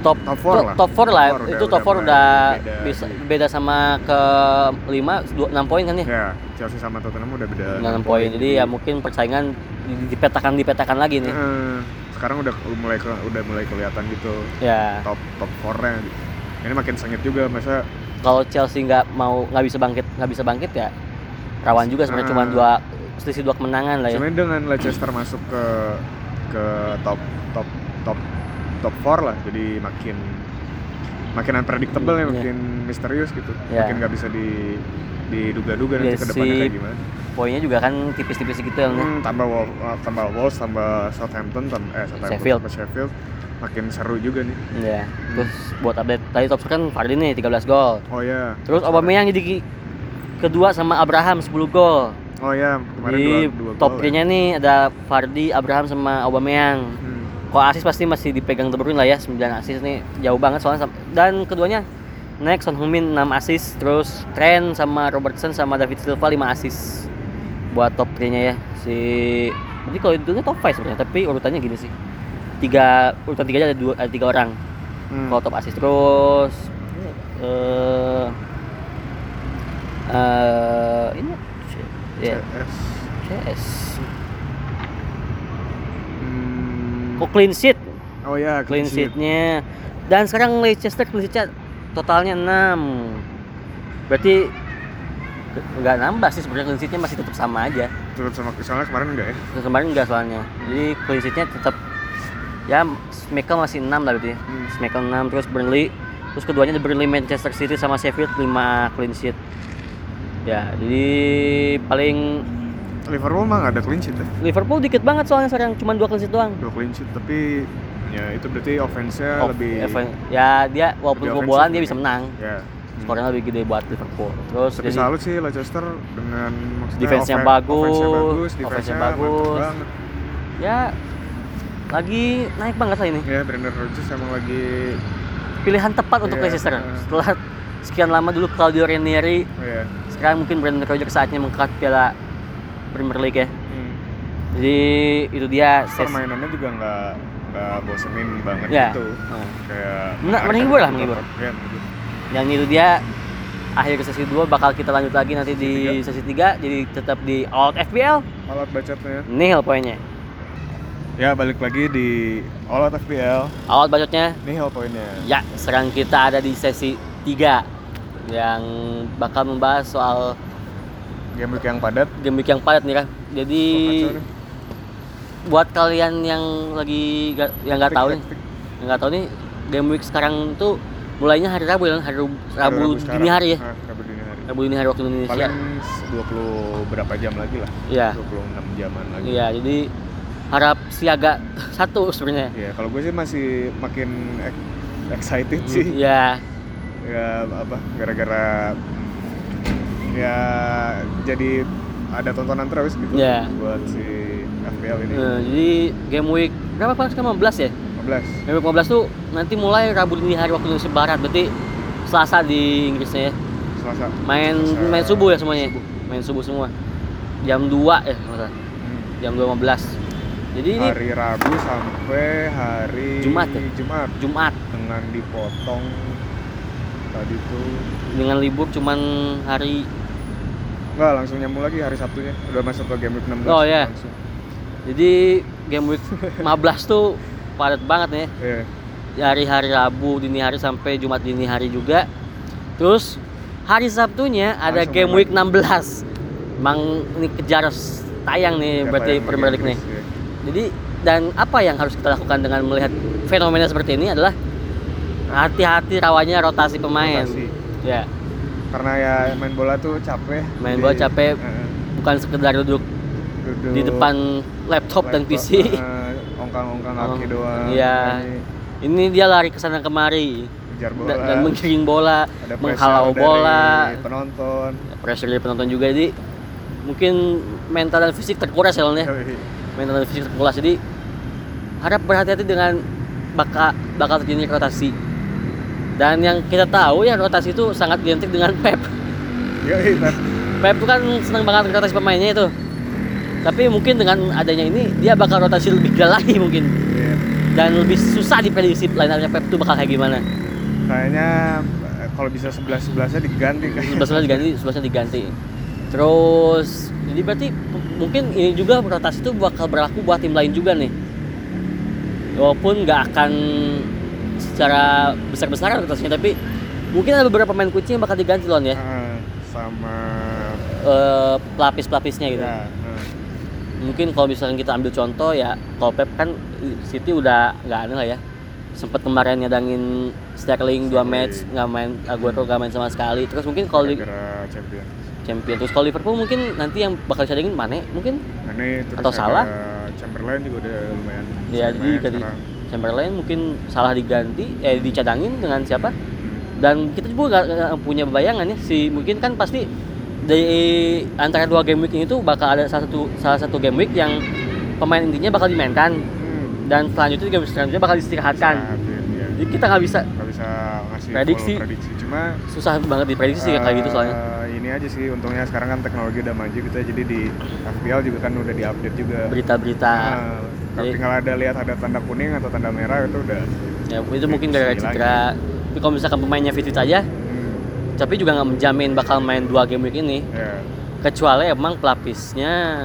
top top four to- lah. top 4 lah. Top four itu udah- top 4 udah udah, beda bisa beda sama ke 5 6 poin kan ya. ya Chelsea sama Tottenham udah beda Dengan 6 poin. Jadi ya mungkin persaingan di- dipetakan dipetakan lagi nih. Eh, sekarang udah mulai ke- udah mulai kelihatan gitu Ya, top top 4-nya gitu. Ini makin sengit juga masa kalau Chelsea nggak mau nggak bisa bangkit, nggak bisa bangkit ya rawan juga sebenarnya cuma Ah. dua selisih dua kemenangan lah ya. Cuman dengan Leicester masuk ke ke top top top top 4 lah jadi makin makin unpredictable ya Iya. makin misterius gitu Iya. makin nggak bisa di diduga-duga Iya nanti ke depannya sih. kayak gimana Poinnya juga kan tipis-tipis gitu ya. Hmm, tambah Wolves, tambah Wolves, tambah Southampton, tambah eh Southampton Sheffield. tambah Sheffield, makin seru juga nih. Ya. Terus buat update tadi top kan Fardi nih 13 gol. Oh ya. Terus Aubameyang jadi kedua sama Abraham 10 gol. Oh ya, kemarin Di dua, dua top gol ya. 3-nya nih ada Fardi, Abraham sama Aubameyang. Hmm. Kalau asis pasti masih dipegang De Bruyne lah ya, 9 asis nih jauh banget soalnya dan keduanya next Son Heung-min 6 asis, terus Trent sama Robertson sama David Silva 5 asis buat top 3-nya ya. Si jadi kalau itu top 5 sebenarnya, tapi urutannya gini sih. Tiga urutan tiga ada dua ada tiga orang. Hmm. Kalau top asis terus eh eh ini ya CS. CS. Kok clean sheet? Oh ya, clean sheet-nya. Dan sekarang Leicester clean sheet totalnya 6 berarti nggak nambah sih sebenarnya clean sheet-nya masih tetap sama aja. Turut sama soalnya kemarin enggak ya? Kemarin enggak soalnya. Jadi clean sheet-nya tetap ya Schmeichel masih 6 lah berarti Hmm. Schmeichel 6 terus Burnley. Terus keduanya ada Burnley Manchester City sama Sheffield 5 clean sheet. Ya jadi paling Liverpool mah nggak ada clean sheet ya? Liverpool dikit banget soalnya sekarang cuma dua clean sheet doang Dua clean sheet tapi ya itu berarti offense-nya Off- lebih even- ya dia walaupun kebobolan dia bisa menang ya. Hmm. skornya lebih gede buat Liverpool terus Tapi jadi salut sih Leicester dengan maksudnya Defense-nya offen- bagus, offense-nya bagus, defense-nya bagus. ya lagi naik banget lah ini Ya, Brendan Rodgers emang lagi pilihan tepat untuk Iya, Leicester iya. setelah sekian lama dulu Claudio Ranieri ya. sekarang mungkin Brendan Rodgers saatnya mengangkat piala Premier League ya Hmm. jadi itu dia Permainannya juga nggak nggak bosenin banget ya gitu. Nah, Kayak Men- menghibur lah, menghibur. Ya, menghibur. yang itu dia akhir sesi 2 bakal kita lanjut lagi nanti di sesi 3 jadi tetap di All Out FPL Alat bacotnya. nihil poinnya Ya, balik lagi di All Out. All Out bacotnya Nih hal poinnya. Ya, sekarang kita ada di sesi 3 yang bakal membahas soal game week yang padat. game week yang padat nih kan. Jadi buat kalian yang lagi ga- yang nggak tahu nih, yang nggak tahu nih game week sekarang tuh mulainya hari Rabu ya, hari Rabu, Rabu dini hari ya. Ah, Rabu dini hari. Rabu dini hari waktu Indonesia. Paling 20 berapa jam lagi lah. Iya. 26 jaman lagi. Iya, jadi harap siaga satu sebenarnya. Iya, kalau gue sih masih makin ex- excited sih. Iya. Ya apa gara-gara ya jadi ada tontonan terus gitu Iya. buat si FPL ini. Eh, jadi game week berapa pas sekarang 15 ya? 15. Game week 15 tuh nanti mulai Rabu dini hari waktu Indonesia Barat, berarti Selasa di Inggrisnya ya. Selasa. Main Selasa. main subuh ya semuanya. Main subuh semua. Jam 2 ya, kalau salah. Hmm. jam 2.15. Jadi ini Hari Rabu sampai hari Jumat ya? Jumat Jumat dengan dipotong tadi tuh dengan libur cuman hari Enggak, langsung nyambung lagi hari Sabtunya. Udah masuk ke game week 16. Oh, iya. Langsung. jadi game week 15 tuh padat banget nih. Iya. Dari hari Rabu dini hari sampai Jumat dini hari juga. Terus hari Sabtunya ada Langsung game week 16. Emang ini kejar tayang nih Kata berarti yang Premier League nih. Iya. Jadi dan apa yang harus kita lakukan dengan melihat fenomena seperti ini adalah hati-hati rawanya rotasi pemain. Rotasi. Ya, Karena ya main bola tuh capek. Main jadi- bola capek. Heeh. bukan sekedar duduk Duduk di depan laptop, dan laptop, PC. heeh, ongkang-ongkang kaki Oh, doang. iya. Ini Ini dia lari ke sana kemari Kejar bola. dan, dan menggiring bola, ada menghalau dari bola, penonton. pressure dari penonton juga jadi mungkin mental dan fisik terkuras ya Lon, ya. Mental dan fisik terkuras jadi harap berhati-hati dengan bakal bakal terjadi rotasi. Dan yang kita tahu ya rotasi itu sangat identik dengan Pep. Yoi, Pep. Pep itu kan senang banget rotasi pemainnya itu. Tapi mungkin dengan adanya ini dia bakal rotasi lebih gila lagi mungkin Iya. dan lebih susah diprediksi line up-nya Pep tuh bakal kayak gimana. Kayaknya eh, kalau bisa 11 11-nya diganti kan. Sebelasnya diganti, sebelasnya diganti. Terus jadi berarti mungkin ini juga rotasi itu bakal berlaku buat tim lain juga nih. Walaupun nggak akan secara besar-besaran rotasinya tapi mungkin ada beberapa pemain kunci yang bakal diganti lon ya. Heeh, sama Eh, pelapis-pelapisnya gitu. ya, heeh. Mungkin kalau misalnya kita ambil contoh ya, kalau Pep kan City udah nggak aneh lah ya. Sempet kemarin nyadangin Sterling dua match nggak main Aguero nggak main sama sekali. Terus mungkin kalau di champion. champion terus kalau Liverpool mungkin nanti yang bakal disadangin Mane mungkin Mane terus Atau salah? Chamberlain juga udah lumayan. ya sering jadi ganti sekarang. Chamberlain mungkin salah diganti eh dicadangin dengan siapa dan kita juga nggak punya bayangan ya si mungkin kan pasti dari antara dua game week ini tuh bakal ada salah satu salah satu game week yang pemain intinya bakal dimainkan Hmm. dan selanjutnya game selanjutnya bakal diistirahatkan. Jadi kita nggak bisa nggak bisa ngasih Prediksi. prediksi. Cuma susah banget diprediksi sih kayak gitu soalnya. eh, ini aja sih untungnya sekarang kan teknologi udah maju gitu ya jadi di FPL juga kan udah diupdate juga. Berita-berita. Nah, kalau Jadi- tinggal ada lihat ada tanda kuning atau tanda merah itu udah ya itu mungkin gara-gara cedera. Tapi kalau misalkan pemainnya fit fit aja hmm, tapi juga nggak menjamin bakal main dua game week ini. Ya. Kecuali emang pelapisnya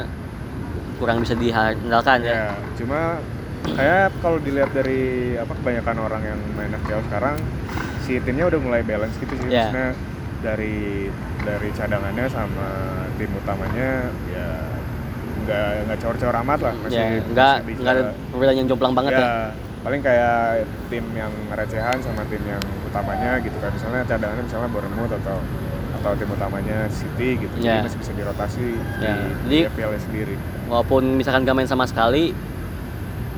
kurang bisa diandalkan ya. ya cuma kayak kalau dilihat dari apa kebanyakan orang yang main FPL sekarang si timnya udah mulai balance gitu sih Ya. maksudnya dari dari cadangannya sama tim utamanya ya nggak nggak cor-cor amat lah masih Ya, masih nggak nggak ada perbedaan yang jomplang banget ya. paling kayak tim yang recehan sama tim yang utamanya gitu kan misalnya cadangannya misalnya Bournemouth atau atau tim utamanya City gitu Ya. jadi masih bisa dirotasi Ya, di, jadi- FPL sendiri Walaupun misalkan gak main sama sekali,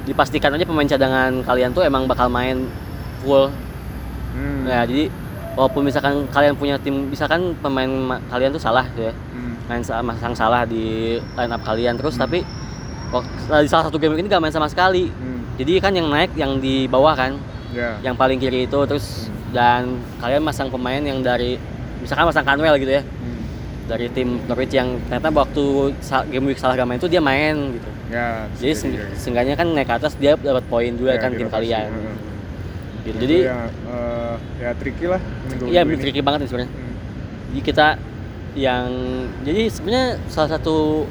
dipastikan aja pemain cadangan kalian tuh emang bakal main full. hmm. Ya, jadi walaupun misalkan kalian punya tim, misalkan pemain ma- kalian tuh salah gitu ya, Hmm. main sa- masang salah di line up kalian terus Hmm. tapi wak- di salah satu game ini gak main sama sekali. Hmm. Jadi kan yang naik yang di bawah kan, ya yang paling kiri itu terus Hmm. dan kalian masang pemain yang dari misalkan masang Canwell gitu ya Hmm. dari tim Norwich yang ternyata waktu game week salah gak main itu dia main gitu ya jadi gitu. seenggaknya kan naik ke atas dia dapat poin juga Ya, kan tim kalian gitu Itu jadi ya, eh, ya tricky lah iya tricky banget nih sebenarnya Hmm. jadi kita yang jadi sebenarnya salah satu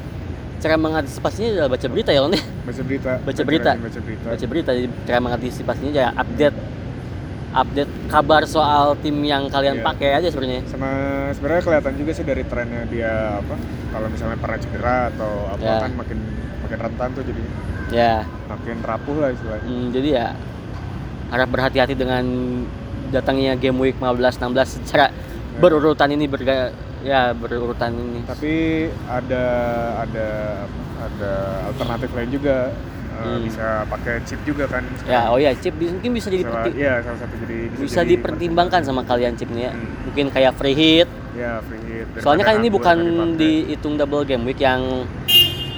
cara mengantisipasinya adalah baca berita ya Lon ya baca berita Baca berita. baca berita baca berita jadi cara mengantisipasinya ya update update kabar soal tim yang kalian Iya. pakai aja sebenarnya. sama sebenarnya kelihatan juga sih dari trennya dia apa kalau misalnya pernah cedera atau apa Ya. kan makin makin rentan tuh jadi Ya. makin rapuh lah istilahnya Hmm, jadi ya harap berhati-hati dengan datangnya game week 15 16 secara berurutan ini berga ya berurutan ini. tapi ada ada ada alternatif lain juga Eh, Hmm. bisa pakai chip juga kan Ya, oh ya chip mungkin bisa jadi salah, iya salah satu jadi bisa jadi dipertimbangkan sama kalian chipnya ya. Hmm. Mungkin kayak free hit. ya free hit Soalnya kan ini bukan dihitung double game week yang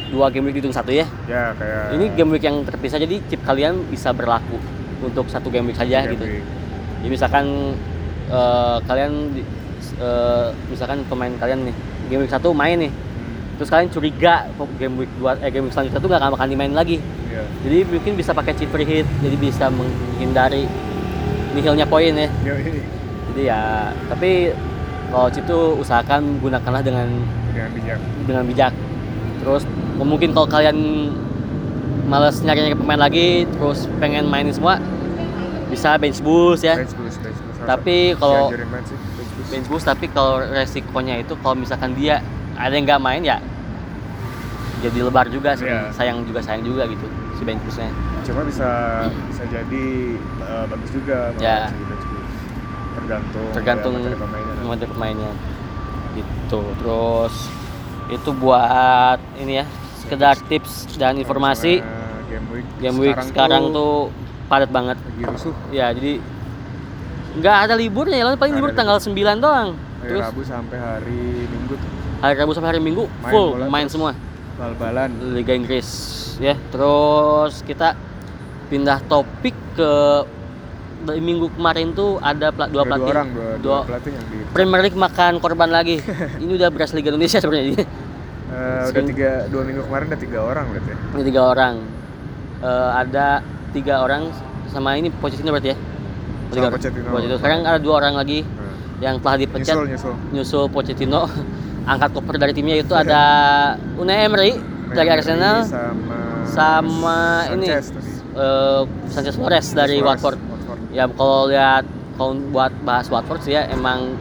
dua game week dihitung satu ya. ya kayak Ini game week yang terpisah jadi chip kalian bisa berlaku untuk satu game week saja game gitu. week. Jadi misalkan eh, kalian eh, misalkan pemain kalian nih game week satu main nih, Hmm, terus kalian curiga game week dua eh game week selanjutnya tuh nggak akan dimain lagi. iya. Jadi mungkin bisa pakai chip free hit, jadi bisa menghindari nihilnya poin ya. Jadi ya, tapi kalau chip tuh usahakan gunakanlah dengan dengan bijak dengan bijak. Terus mungkin kalau kalian males nyari-nyari pemain lagi, terus pengen mainin semua, bisa bench boost ya. bench boost bench boost Tapi kalau bench boost. bench boost tapi kalau resikonya itu kalau misalkan dia ada yang nggak main ya jadi lebar juga. Iya. sayang juga sayang juga gitu si bench boostnya cuma bisa bisa jadi eh, bagus juga malah Ya. si bench boost. tergantung tergantung ya, materi pemainnya materi pemainnya gitu terus itu buat ini ya sekedar tips dan informasi. Game week game week sekarang, tuh padat banget. lagi rusuh. Ya jadi nggak ada liburnya ya paling libur tanggal 9 doang. Dari terus Rabu sampai hari Minggu tuh. hari Rabu sampai hari Minggu Main full bola main semua. Bal-balan. Liga Inggris ya. Terus kita pindah topik ke dari minggu kemarin tuh ada pla- dua pelatih. orang dua, dua Dua- pelatih yang di Premier League makan korban lagi. Ini udah beras Liga Indonesia sebenarnya. Eh, udah tiga dua minggu kemarin udah tiga orang berarti ya Ini tiga orang. Eh, ada tiga orang sama ini Pochettino berarti ya. Tiga orang. Pochettino. Sekarang ada dua orang lagi Nah, yang telah dipecat nyusul nyusul nyusul Pochettino. Angkat koper dari timnya itu ada Unai Emery dari Arsenal sama sama ini Sanchez tadi. eh, Sanchez Flores dari Suarez, Watford. Ya kalau lihat kalau buat bahas Watford sih ya emang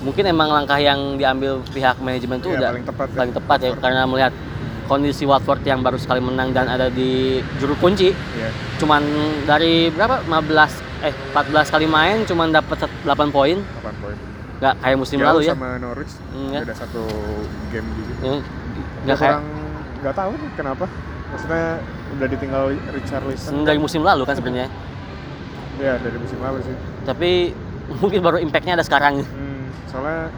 mungkin emang langkah yang diambil pihak manajemen tuh Iya, udah paling tepat ya, paling tepat ya Watford. karena melihat kondisi Watford yang baru sekali menang dan ada di juru kunci Iya. cuman dari berapa 15 eh 14 kali main cuman dapat 8 poin 8 poin. nggak kayak musim Jauh lalu ya sama Norwich. Hmm, ya. Beda satu game juga. Ya, Nggak nggak kayak nggak tahu nih kenapa. Maksudnya udah ditinggal Richarlison. dari musim lalu kan sebenarnya Iya, dari musim lalu sih. tapi mungkin baru impactnya ada sekarang Hmm, soalnya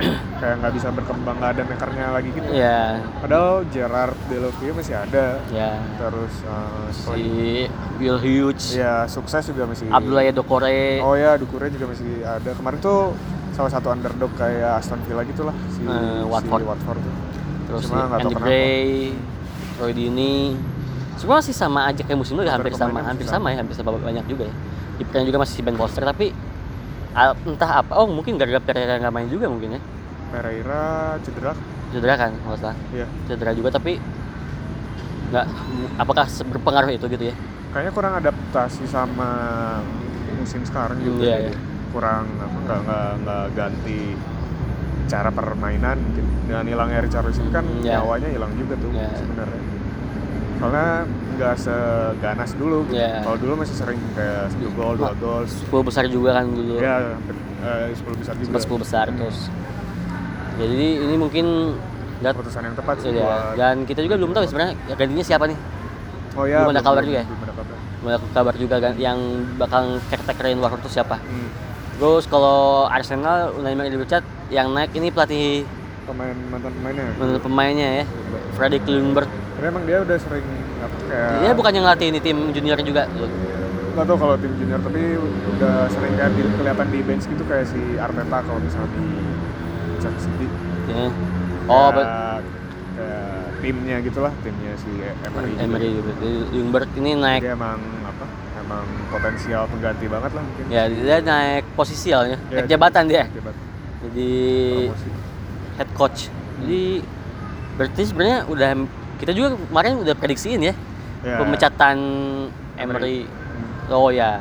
kayak nggak bisa berkembang, nggak ada makernya lagi gitu. ya Padahal Gerard Deulofeu masih ada. ya Terus siapa si? Will Hughes ya sukses juga masih. Abdullah Dokore Oh ya, Dukure juga masih ada. Kemarin tuh salah satu underdog kayak Aston Villa gitu lah si, Eh, Watford. si Watford tuh. terus Cuma si Andy. Gray, Roy Dini, semua sih sama aja kayak musim lalu ya hampir sama, hampir sama ya, hampir sama banyak juga ya. Premier juga masih si Ben Foster tapi entah apa, oh mungkin gara-gara Pereira nggak main juga mungkin ya, Pereira cedera. cedera kan nggak salah, Iya. cedera juga tapi nggak, apakah berpengaruh itu gitu ya? Kayaknya kurang adaptasi sama musim sekarang juga. iya, jadi iya. Kurang apa nggak nggak nggak ganti cara permainan mungkin dengan hilangnya Richarlison kan Hmm, iya. nyawanya hilang juga tuh Iya. sebenarnya. Soalnya nggak seganas dulu. gitu. Iya. Kalau dulu masih sering kayak 1 gol, 2 gol. 10 besar juga kan dulu, Ya, eh, 10 besar juga. sempat 10 besar terus. Jadi ini mungkin nggak keputusan yang tepat sih ya, dan kita juga belum tahu ya sebenarnya ya, gantinya siapa nih. Oh ya, belum ada kabar juga ya? Belum ada kabar. Kabar juga kan yang bakal caretakerin Watford itu siapa. Hmm. Terus kalau Arsenal Unai Emery dipecat, yang naik ini pelatih Pemain mantan pemainnya. menurut pemainnya ya, Freddy Klunberg. Tapi emang dia udah sering apa kayak Dia bukan yang ngelatih ini tim junior juga. nggak tahu kalau tim junior tapi udah sering kayak di, kelihatan di bench gitu kayak si Arteta kalau misalnya di Chelsea City. Ya. Oh, kayak, be- kayak timnya gitulah timnya si Emery. Emery juga. Klunberg ini naik Dia emang apa? Emang potensial pengganti banget lah mungkin. ya dia naik posisi ya, Ya, naik jabatan dia. Jabat Jadi promosi. head coach. Jadi berarti sebenarnya udah kita juga kemarin udah prediksiin ya, Ya. pemecatan Emery. Oh ya,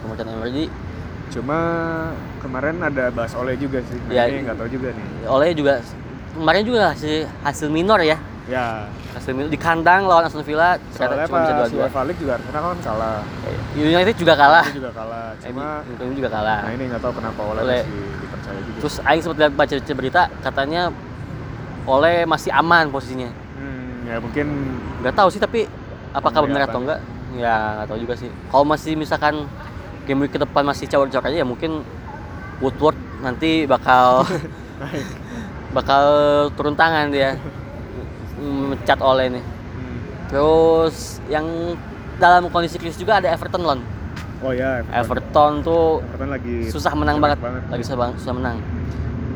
pemecatan Emery. Cuma kemarin ada bahas Oleh juga sih. Nah, Ya. ini nggak tahu juga nih. Oleh juga kemarin juga hasil, hasil minor ya. Ya. Hasil minor di kandang lawan Aston Villa Soalnya ternyata cuma bisa pas dua-dua. UEFA League juga Arsenal kan kalah. United juga kalah. Ini juga kalah. Cuma MU juga kalah. nah ini nggak tahu kenapa Oleh, Oleh. masih dipercaya juga. Terus Aing sempat lihat baca berita katanya Oleh masih aman posisinya. Ya mungkin Nggak tahu sih tapi apakah benar atau enggak? Ya nggak tahu juga sih. Kalau masih misalkan game week ke depan masih cawar-cawar aja ya mungkin Woodward nanti bakal bakal turun tangan dia mencat Oleh nih. Hmm. Terus yang dalam kondisi krisis juga ada Everton Lon. Oh ya, Everton tuh Everton lagi susah menang jelek banget. lagi susah banget susah menang.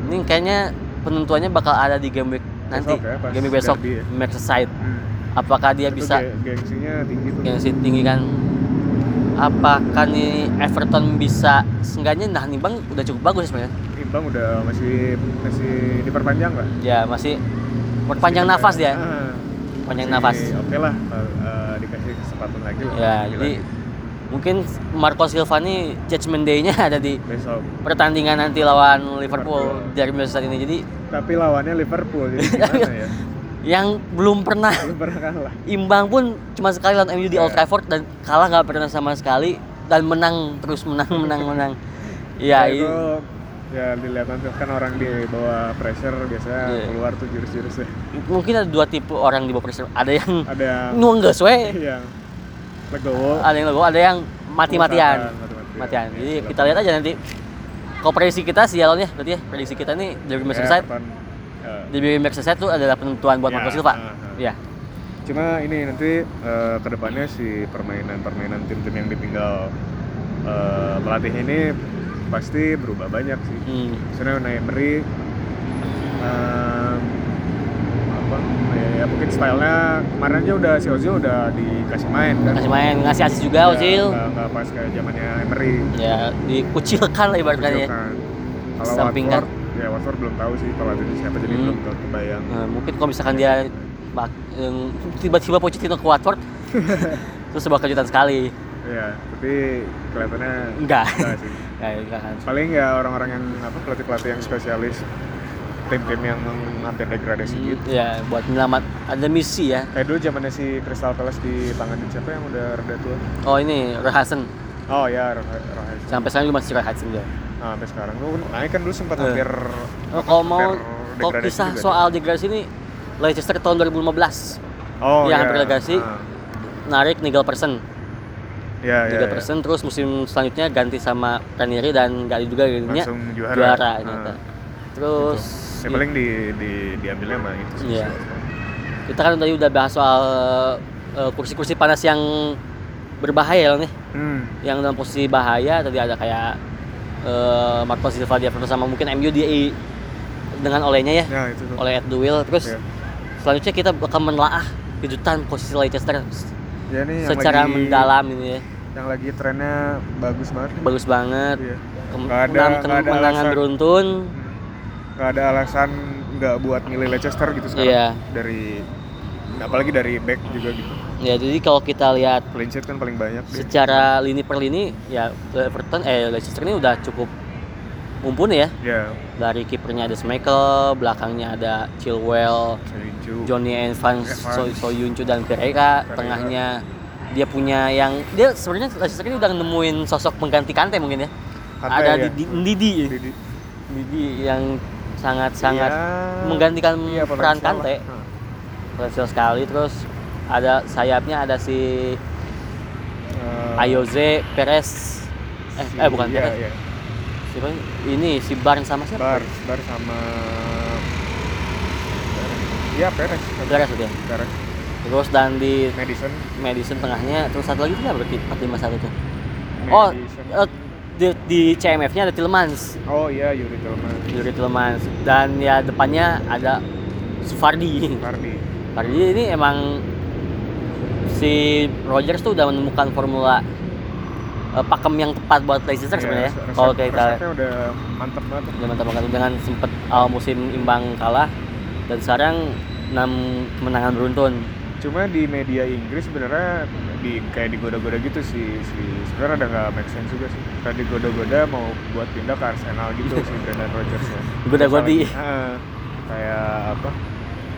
Ini kayaknya penentuannya bakal ada di game week nanti. Besok ya, game besok derby ya. Merseyside. Hmm. Apakah dia Itu bisa ge- gengsinya tinggi tuh. yang tinggi kan? Apakah nih Everton bisa seenggaknya nah nimbang udah cukup bagus ya sebenarnya. Imbang udah masih masih diperpanjang nggak? Ya masih perpanjang nafas dia. Ah, Panjang nafas. Oke lah, eh, dikasih kesempatan lagi lah. Ya, jadi lagi. Mungkin Marco Silva nih judgment day-nya ada di besok. pertandingan nanti lawan Liverpool Liverpool. dari Merseyside ini. Jadi Tapi lawannya Liverpool jadi gimana ya? yang belum pernah Belum pernah kalah. imbang pun cuma sekali lawan MU di Old Ya. Trafford dan kalah nggak pernah sama sekali dan menang terus menang menang menang. Ya, Nah, itu ya dilihat nanti kan orang di bawah pressure biasanya Iya. keluar tuh jurus-jurusnya. mungkin ada dua tipe orang di bawah pressure. Ada yang Ada yang we, yang legowo, ada yang logo, ada yang mati-matian. Mati-matian. Matian. Ya, Jadi itulah. kita lihat aja nanti. Kalau prediksi kita sih ya ya, berarti ya prediksi kita nih dari Ya, Merseyside Everton, ya. di Merseyside itu adalah penentuan buat Ya, Marco Silva. ah. Ya. Cuma ini nanti eh, ke depannya si permainan-permainan tim-tim yang ditinggal eh, pelatih ini pasti berubah banyak sih. Hmm. Misalnya Unai Emery em, apa ya, mungkin stylenya kemarin aja udah si Ozil udah dikasih main kan. Kasih main, ngasih asis juga Ya, Ozil. nggak- pas kayak zamannya Emery. Ya, dikucilkan lah ibaratnya ya. Kalau. Watford, ya Watford belum tahu sih kalau itu siapa jadi Hmm. belum kebayang. Nah, mungkin kalau misalkan dia yang tiba-tiba Pochettino ke Watford itu sebuah kejutan sekali. Ya, tapi kelihatannya Enggak. enggak sih. Ya, enggak kan. paling ya orang-orang yang apa pelatih-pelatih yang spesialis tim-tim yang hampir degradasi gitu Ya, buat menyelamat ada misi ya. kayak dulu zamannya si Crystal Palace di tanganin siapa yang udah rada tua Oh, ini Roy Hudson. oh ya Rohai Sampai sekarang masih Roy Hudson juga. nah, sampai sekarang lu naik kan dulu sempat Eh. hampir Oh, kalau mau kalau degradasi kisah juga soal degradasi ini Leicester tahun 2015 dia. oh yang ya. hampir degradasi. Ah. narik Nigel Person ya, tiga ya. persen terus musim selanjutnya ganti sama Ranieri dan gak juga jadinya langsung juara, juara ternyata. terus gitu. Ya, paling di, di diambilnya sama itu sih. Iya. kita kan tadi udah bahas soal eh, kursi-kursi panas yang berbahaya loh nih. Hmm. yang dalam posisi bahaya tadi ada kayak eh, Marco Silva di Everton sama mungkin MU di dengan olehnya ya. Ya itu tuh. Oleh Ed Duil terus Iya. selanjutnya kita bakal menelaah kejutan posisi Leicester. Ya nih yang secara lagi, mendalam ini ya. yang lagi trennya bagus banget. Nih. bagus banget. Iya. Ada- ada kemenangan beruntun nggak ada alasan nggak buat milih Leicester gitu sekarang Iya. dari apalagi dari back juga gitu ya jadi kalau kita lihat clean sheet kan paling banyak deh. secara lini per lini ya Everton eh Leicester ini udah cukup mumpuni ya ya dari kipernya ada Schmeichel belakangnya ada Chilwell Soyuncu Johnny Evans, Evans. So, Soyuncu dan Pereira, tengahnya dia punya yang dia sebenarnya Leicester ini udah nemuin sosok pengganti Kante mungkin ya Kante, ada ya. di Ndidi Didi. Ndidi yang sangat-sangat Ya, menggantikan iya, peran Kante. Potensial sekali. Terus ada sayapnya ada si eh, Ayoze Perez. Eh, si- eh bukan iya, Perez. iya. siapa ini? ini si Barnes sama siapa? Bar Bar sama Iya Perez. Perez ya Perez. Terus dan di Madison. Madison tengahnya. Terus satu lagi itu berarti? 451 tuh. Oh Madison. Di, di CMF-nya ada Tillmans oh iya Yuri Tillman Yuri Tillmans dan ya depannya ada Sufardi. Fardi Fardi ini emang si Rogers tuh udah menemukan formula eh, pakem yang tepat buat Leicester sebenarnya ya. resep- kalau kita udah mantep banget. Udah mantap banget. Dengan sempet awal musim imbang kalah dan sekarang 6 kemenangan beruntun. Cuma di media Inggris sebenarnya di kayak digoda-goda gitu sih si sebenarnya ada nggak make sense juga sih. Kayak digoda-goda mau buat pindah ke Arsenal gitu si Brendan Rodgers ya. Goda-godi. Misalnya, eh, kayak apa?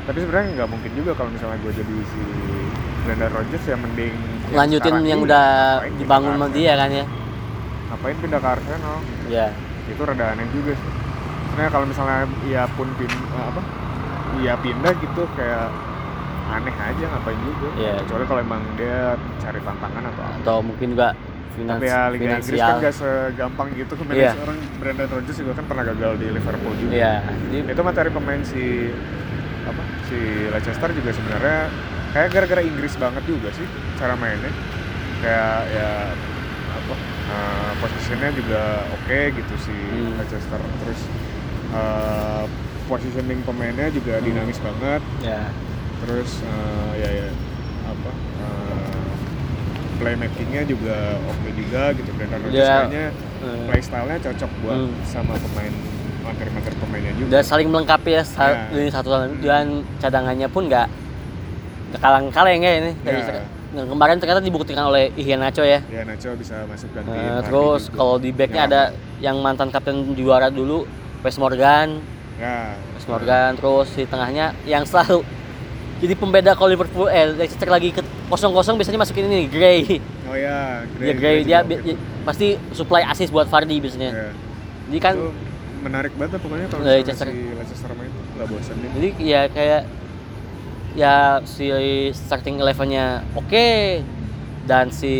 Tapi sebenarnya nggak mungkin juga kalau misalnya gue jadi si Brendan Rodgers ya mending yang lanjutin yang ini. udah pindah dibangun sama dia kan ya? Ngapain pindah ke Arsenal? Ya itu rada aneh juga sih. Sebenarnya kalau misalnya ia pun pin eh, apa? Ia pindah gitu kayak aneh aja ngapain juga. Iya. kecuali kalau emang dia cari tantangan atau apa. Atau mungkin juga finans tapi ya Liga Inggris finansial. kan gak segampang gitu. Kemarin Iya. orang Brandon Rodgers juga kan pernah gagal di Liverpool juga. Iya. Jadi itu materi pemain si apa si Leicester juga sebenarnya kayak gara-gara Inggris banget juga sih cara mainnya. Kayak ya apa eh, posisinya juga oke gitu si Hmm. Leicester. Terus eh, positioning pemainnya juga Hmm. dinamis banget. Ya terus eh, ya ya apa eh, playmakingnya juga oke juga gitu. Rodgers Ya, kayaknya eh, playstyle-nya cocok buat Hmm. sama pemain materi-materi pemainnya juga. Udah saling melengkapi ya sa- ini satu sama lain. dan cadangannya pun nggak kalang-kaleng ya ini. Dari Ya. yang kemarin ternyata dibuktikan oleh Iheanacho ya. Ya Nacho bisa masuk Nah, Vardy terus kalau di backnya Ya. ada yang mantan kapten juara dulu Wes Morgan. Ya. Wes Morgan terus di tengahnya yang selalu jadi pembeda kalau Liverpool eh Leicester lagi ke kosong-kosong biasanya masukin ini Gray. Oh ya dia Gray dia bi- bi- pasti supply assist buat Vardy biasanya. Ya. jadi kan itu menarik banget lah pokoknya kalau Leicester. misalnya si Leicester main tuh nggak bosan deh jadi ya kayak ya si starting elevennya oke dan si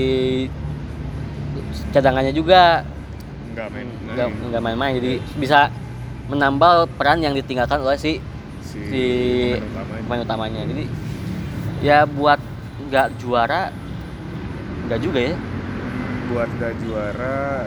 cadangannya juga nggak main nggak main. nggak main-main. Jadi bisa menambal peran yang ditinggalkan oleh si si, si pemain utamanya. pemain utamanya jadi ya buat nggak juara nggak juga ya buat gak juara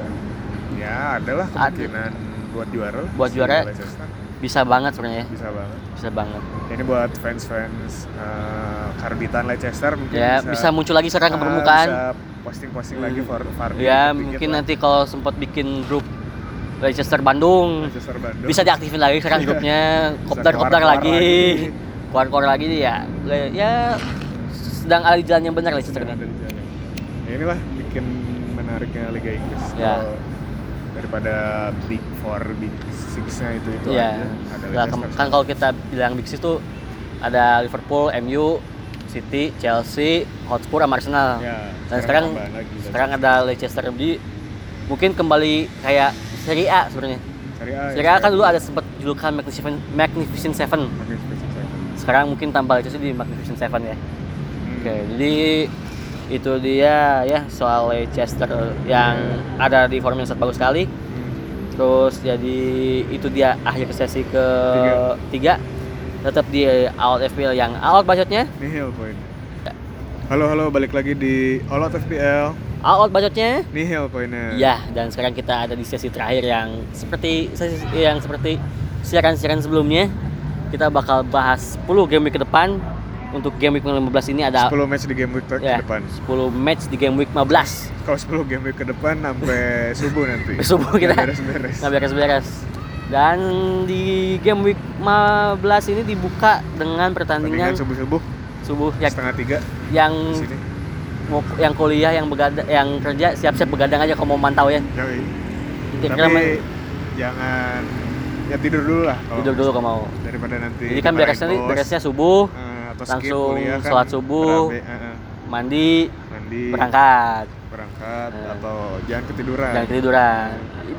ya adalah Ad- kemungkinan buat juara lah Buat si juara. Leicester. bisa banget sebenarnya bisa banget bisa banget ini buat fans-fans eh, karbitan Leicester mungkin ya bisa, muncul lagi sekarang ke ah, permukaan bisa posting-posting Hmm. lagi for Vardy ya dikit-dikit mungkin lah. nanti kalau sempat bikin grup Leicester Bandung Leicester Bandung bisa diaktifin lagi sekarang grupnya kopdar kopdar keluar-keluar lagi lagi. lagi ya ya sedang ada di jalan yang benar Leicester Sedang ini ada di jalan. Ya inilah bikin menariknya Liga Inggris. Ya. Kalau daripada Big Four, Big Six-nya itu itu Iya. aja. Ada Leicester. kan kalau kita bilang Big Six tuh ada Liverpool, MU, City, Chelsea, Hotspur, sama Arsenal. Ya, Dan sekarang lagi, sekarang ada Leicester di mungkin kembali kayak Serie A sebenarnya. Serie A. ya, Serie A kan dulu ada sempat julukan Magnificent, Magnificent Seven. Magnificent Seven. Sekarang mungkin tambah Leicester di Magnificent Seven ya. Hmm. Oke, jadi itu dia ya soal Leicester yang ada di form yang sangat bagus sekali. Hmm. Terus jadi itu dia akhir sesi ke tiga. Tetap di Out FPL yang out budgetnya, Nihil poin. Ya. Halo halo balik lagi di All Out FPL. All out budgetnya. Nihil poinnya. Ya, dan sekarang kita ada di sesi terakhir yang seperti sesi yang seperti siaran-siaran sebelumnya. Kita bakal bahas 10 game week ke depan. Untuk game week 15 ini ada 10 match di game week ke ya, depan. 10 match di game week 15. Kalau 10 game week ke depan sampai subuh nanti. Sampai subuh kita. Beres-beres. Beres-beres. Dan di game week 15 ini dibuka dengan pertandingan subuh-subuh subuh yang, setengah tiga yang yang kuliah yang begadang yang kerja siap-siap begadang aja kalau mau mantau ya. Yoi. Kira-kira Tapi main- jangan ya tidur dulu lah kalau tidur dulu kalau mau. daripada nanti Jadi kan beresnya bos, beresnya subuh, eh, atau langsung kuliah kan, sholat subuh, berabe, eh, mandi, mandi berangkat, berangkat Eh. atau jangan ketiduran dan ketiduran.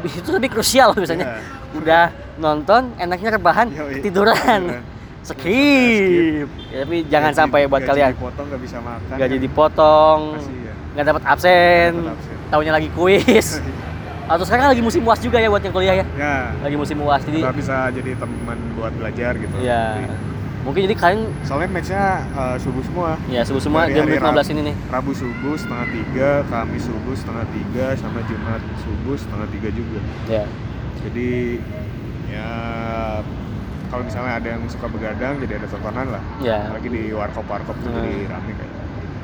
Itu lebih krusial biasanya. Ya. Udah nonton, enaknya rebahan, Yoi, ketiduran. ketiduran. Skip. Ya, tapi jangan Gaji- sampai buat gaji kalian. dipotong nggak bisa makan Gaji kan. dipotong, Kasihan. nggak dapat absen, absen. tahunya lagi kuis. Atau sekarang lagi musim uas juga ya buat yang kuliah ya. ya Lagi musim uas jadi nggak bisa jadi teman buat belajar gitu ya Jadi, mungkin jadi kalian soalnya matchnya eh, subuh semua ya subuh semua jam hari 15 ini nih. Rabu subuh setengah tiga, Kamis subuh setengah tiga, sama Jumat subuh setengah tiga juga. Ya. Jadi ya kalau misalnya ada yang suka begadang jadi ada tontonan lah. Ya. Lagi di warkop warkop tuh Hmm. jadi rame kayak.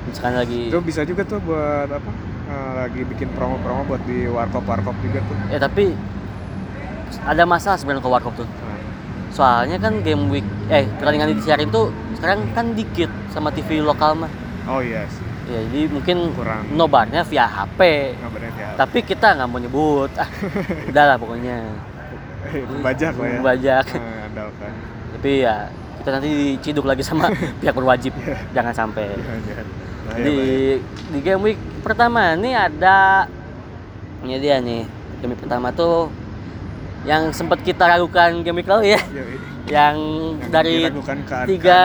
Sekarang lagi Itu bisa juga tuh buat apa? eh, lagi bikin promo-promo buat di warkop warkop juga tuh. ya tapi ada masalah sebenarnya ke warkop tuh. Nah, Soalnya kan game week eh pertandingan disiarin tuh sekarang kan dikit sama TV lokal mah. oh iya sih. ya jadi mungkin Kurang. nobarnya via HP ngabarnya ya tapi kita nggak mau nyebut ah, udah lah pokoknya bajak lah ya. Bajak. Eh, andalkan tapi ya kita nanti diciduk lagi sama pihak berwajib. Jangan sampai. Jangan. Bahaya, di bahaya. di game week pertama ini ada ini dia nih. Game week pertama tuh yang sempat kita ragukan game week lalu ya. Iya, iya. yang, Yang dari tiga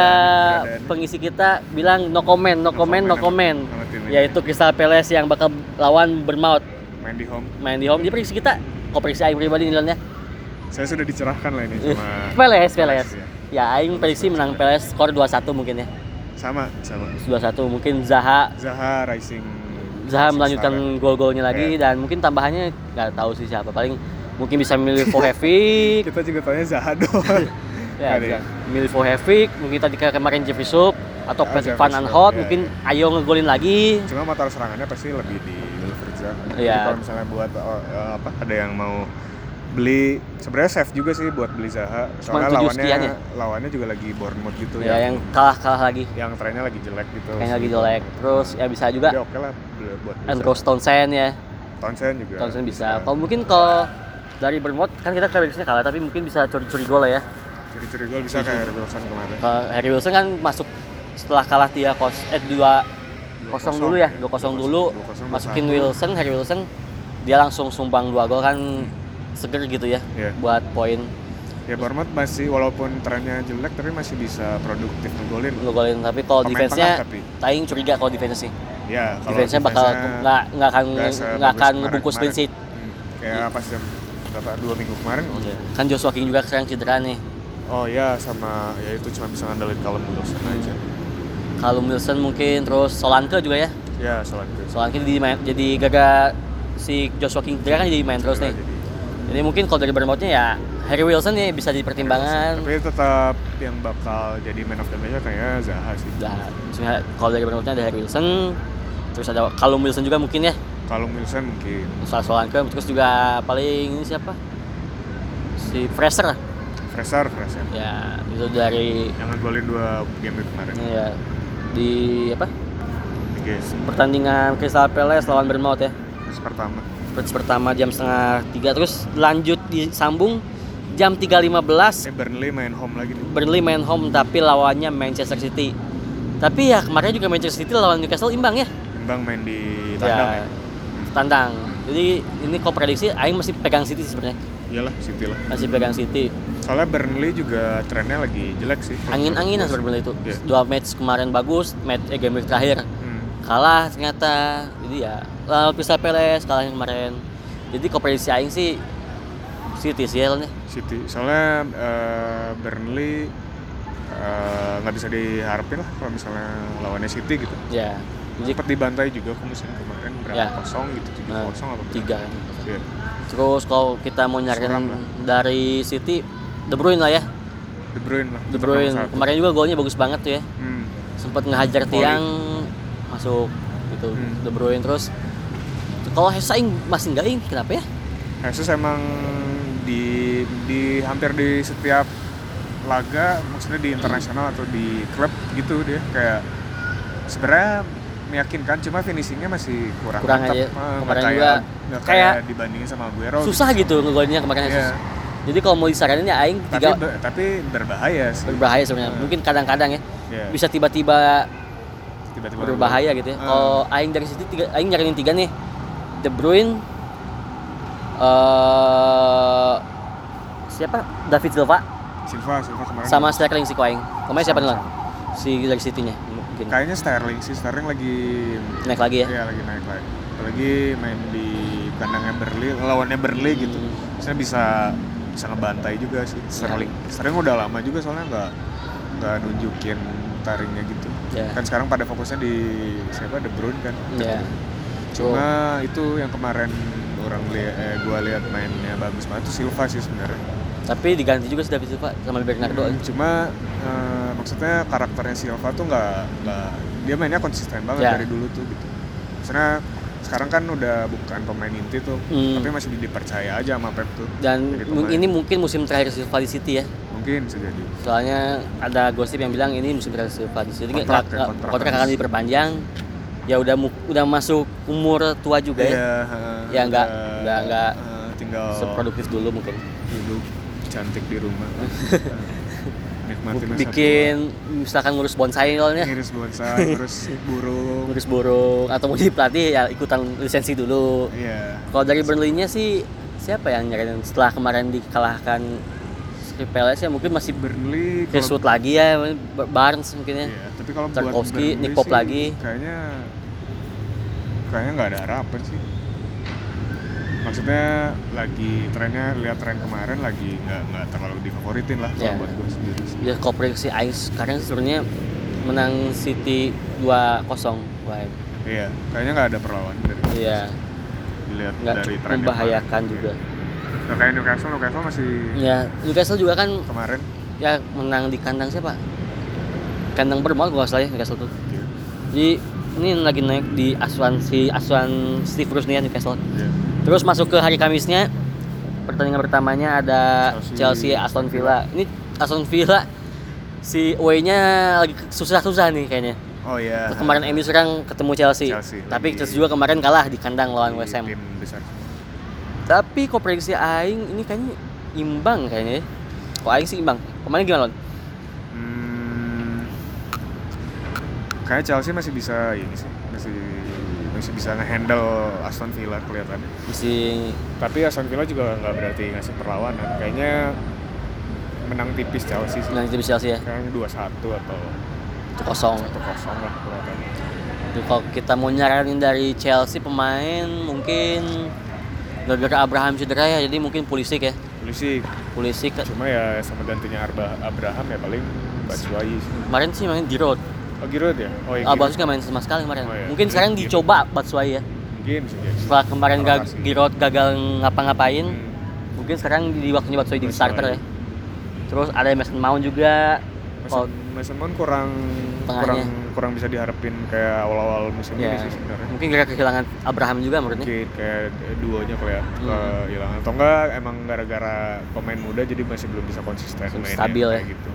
keadaan. pengisi kita bilang no comment no, comment no comment. sama tim ini. yaitu Crystal Palace yang bakal lawan Bournemouth. Main di home. Main di home. Di prediksi kita. Kok prediksi pribadi nilainya saya sudah dicerahkan lah ini sama Palace Palace ya. ya Aing prediksi menang Palace skor 2-1 mungkin ya. Sama sama. 2-1 mungkin Zaha Zaha Rising Zaha melanjutkan gol-golnya lagi dan mungkin tambahannya nggak tahu sih siapa. Paling mungkin bisa milih Fohevic kita juga tanya Zaha doang. Ya bisa. Milih Fohevic mungkin tadi kemarin Jeffrey Sup atau Ah, Patrick Jeffrey Van Sup, Aanholt ya, mungkin ya. ayo ngegolin lagi. Cuma motor serangannya pasti lebih di Wilfried Zaha. Iya. kalau misalnya buat oh, eh, apa ada yang mau beli sebenarnya safe juga sih buat beli Zaha. Soalnya lawannya ya? lawannya juga lagi Bournemouth gitu ya yang kalah-kalah lagi. Yang trennya lagi jelek gitu. Yang lagi jelek. Terus ya bisa juga Jadi oke lah buat beli Andros Townsend ya. Townsend juga. Townsend bisa. Kalau mungkin kalau dari Bournemouth kan kita prediksinya kalah tapi mungkin bisa curi-curi gol lah ya. Curi-curi gol bisa kayak Harry Wilson kemarin. Kalau Harry Wilson kan masuk setelah kalah dia kos eh dua kosong dulu ya dua kosong dulu. 2-0, masukin 2-1. Wilson Harry Wilson dia langsung sumbang dua gol kan seger gitu ya Iya. buat poin. Ya Bournemouth masih walaupun trennya jelek tapi masih bisa produktif ngegolin. Ngegolin tapi kalau defense-nya tapi. Taing curiga kalau defense sih. Ya kalau defense-nya bakal nggak nggak akan nggak akan ngebungkus clean sheet. Hmm, kayak pas jam berapa dua minggu kemarin? Oh, Iya. kan Joshua King juga sekarang cedera nih. Oh ya sama ya itu cuma bisa ngandelin Callum Wilson aja. Callum Wilson mungkin terus Solanke juga ya? Ya itu Solanke jadi main, jadi gagal si Joshua King cedera kan jadi main terus nih. Jadi- jadi mungkin kalau dari Bournemouth-nya ya Harry Wilson nih bisa jadi pertimbangan. Tapi tetap yang bakal jadi man of the match kayaknya Zaha sih. Nah, maksudnya kalau dari Bournemouth ada Harry Wilson, terus ada Callum Wilson juga mungkin ya, Callum Wilson mungkin. Soal Solanke, terus juga paling ini siapa? Si Fraser, Fraser Fraser. Ya itu dari yang ngegolin dua game kemarin. Ya di apa? Guys pertandingan Crystal Palace lawan Bournemouth ya, pertama match pertama jam setengah tiga, terus lanjut disambung jam 3.15 eh Burnley main home lagi nih Burnley main home tapi lawannya Manchester City. Tapi ya kemarin juga Manchester City lawan Newcastle imbang ya. imbang main di tandang ya, ya, tandang. Jadi ini kok prediksi Aing masih pegang City sebenarnya. iyalah City lah Masih pegang City. soalnya Burnley juga trennya lagi jelek sih Angin-anginan sebenarnya itu. Iya. Dua match kemarin bagus, match eh, game week terakhir Hmm. Kalah ternyata. Jadi ya lawan Crystal Palace kalah yang kemarin. Jadi kok prediksi Aing sih City sih ya lawannya. City soalnya eh, Burnley eh, nggak bisa diharapin lah kalau misalnya lawannya City gitu Ya. Jadi sempat dibantai juga ke musim kemarin berapa Ya. kosong gitu tujuh Nah, kosong apa berapa? tiga. Iya. Terus kalau kita mau nyari Seram lah. dari City De Bruyne lah ya. De Bruyne lah De Bruyne kemarin juga golnya bagus banget tuh ya. hmm. sempat ngehajar tiang masuk gitu Hmm. De Bruyne terus kalau Hesaing masih nggak ing kenapa ya Jesus emang di di hampir di setiap laga maksudnya di internasional atau di klub gitu dia kayak sebenarnya meyakinkan cuma finishingnya masih kurang Kurang mantap. aja. Eh, Kemarin kayak juga kayak kayak dibandingin sama Aguero susah gitu ngegolnya kemarin. Jesus jadi kalau mau disaranin ya Aing tapi tiga be- tapi berbahaya sih berbahaya sebenarnya Hmm. mungkin kadang-kadang ya Iya, bisa tiba-tiba tiba-tiba berbahaya gitu ya. Hmm. kalau Aing dari situ tiga Aing nyariin tiga nih. De Bruyne eh siapa? David Silva. Silva Silva kemarin. Sama Sterling si Koaing kemarin siapa nih si dari City-nya mungkin. Kayaknya Sterling sih. Sterling lagi naik lagi ya? Ya lagi naik lagi. Apalagi main di kandangnya Burnley lawannya gitu Hmm. saya bisa bisa ngebantai juga sih. Sterling Sterling udah lama juga soalnya nggak nggak nunjukin taringnya gitu Ya. kan sekarang pada fokusnya di siapa De Bruyne kan Ya. cuma itu yang kemarin orang lihat eh, gua lihat mainnya bagus banget tuh Silva sih sebenarnya Tapi diganti juga David Silva sama Bernardo. cuma eh, maksudnya karakternya Silva tuh nggak nggak dia mainnya konsisten banget Ya. dari dulu tuh gitu maksudnya sekarang kan udah bukan pemain inti tuh Hmm. tapi masih dipercaya aja sama Pep tuh Dan ini mungkin musim terakhir Silva di City ya. mungkin bisa jadi Soalnya ada gosip yang bilang ini musim terakhir Silva di City. Kontrak ya, kontrak kontrak akan diperpanjang. ya udah udah masuk umur tua juga ya. Iya. Ya, nggak- Udah, nggak- nggak heeh, tinggal Seproduktif dulu mungkin. hidup cantik di rumah. Nikmatin Bikin misalkan ngurus bonsai soalnya. ngiris bonsai, terus burung. Ngurus burung atau mau jadi pelatih ya ikutan lisensi dulu. Iya. Kalau dari Burnley-nya sih siapa yang nyariin setelah kemarin dikalahkan Palace ya mungkin masih Burnley Chris lagi ya, Barnes mungkin ya. Iya, tapi kalau buat Tarkowski, sih lagi. Kayaknya kayaknya nggak ada harapan sih. Maksudnya lagi trennya lihat tren kemarin lagi nggak nggak terlalu difavoritin lah Iya. buat gue sendiri. Ya prediksi Ais sekarang sebenarnya menang City 2-0 WM. Iya, kayaknya nggak ada perlawanan dari Iya, dilihat nggak dari tren membahayakan juga. Nah, kayak Newcastle, Newcastle masih Ya, Newcastle juga kan kemarin ya menang di kandang siapa? Kandang Bournemouth nggak salah ya Newcastle tuh. Iya. Jadi ini lagi naik di asuhan si asuhan Steve Bruce nih ya Newcastle. Iya. Terus masuk ke hari Kamisnya pertandingan pertamanya ada Chelsea. Chelsea, Aston Villa. Ini Aston Villa si away-nya lagi susah-susah nih kayaknya. Oh iya. Kemarin MU serang ketemu Chelsea. Chelsea, Tapi Chelsea juga kemarin kalah di kandang lawan Di West Ham. Tim besar. Tapi kok prediksi aing ini kayaknya imbang kayaknya ya. Kok aing sih imbang. Kemarin gimana, Lon? Hmm, kayak Chelsea masih bisa ini sih, masih masih bisa ngehandle Aston Villa kelihatannya. Masih Tapi Aston Villa juga nggak berarti ngasih perlawanan. Kayaknya menang tipis Chelsea sih. menang tim Chelsea ya. Kayaknya 2-1 atau Kosong. 1-0 lah kelihatannya. Jadi kalau kita mau nyaranin dari Chelsea pemain mungkin gara-gara Abraham cedera ya, jadi mungkin Pulisic ya. Polisi Pulisic cuma ya sama gantinya Arba, Abraham ya paling Batshuayi sih. kemarin sih main Giroud. Oh Giroud ya? Oh iya. Ah, Giroud. Nggak main sama sekali kemarin. Oh, iya. Mungkin sekarang Giroud. dicoba Batshuayi ya. Mungkin sih ya. Setelah kemarin gag. Giroud gagal ngapa-ngapain, Hmm. mungkin sekarang di waktunya Batshuayi jadi Batshuayi. starter ya. Terus ada Mason Mount juga. Mason, Oh, Mason Mount kurang Tengahnya. kurang kurang bisa diharapin kayak awal-awal musim ya, ini sih sebenarnya. mungkin gara kehilangan Abraham juga menurutnya. Mungkin kayak duonya kayak Hmm. kehilangan atau enggak emang gara-gara pemain muda jadi masih belum bisa konsisten mainnya stabil kayak ya. gitu.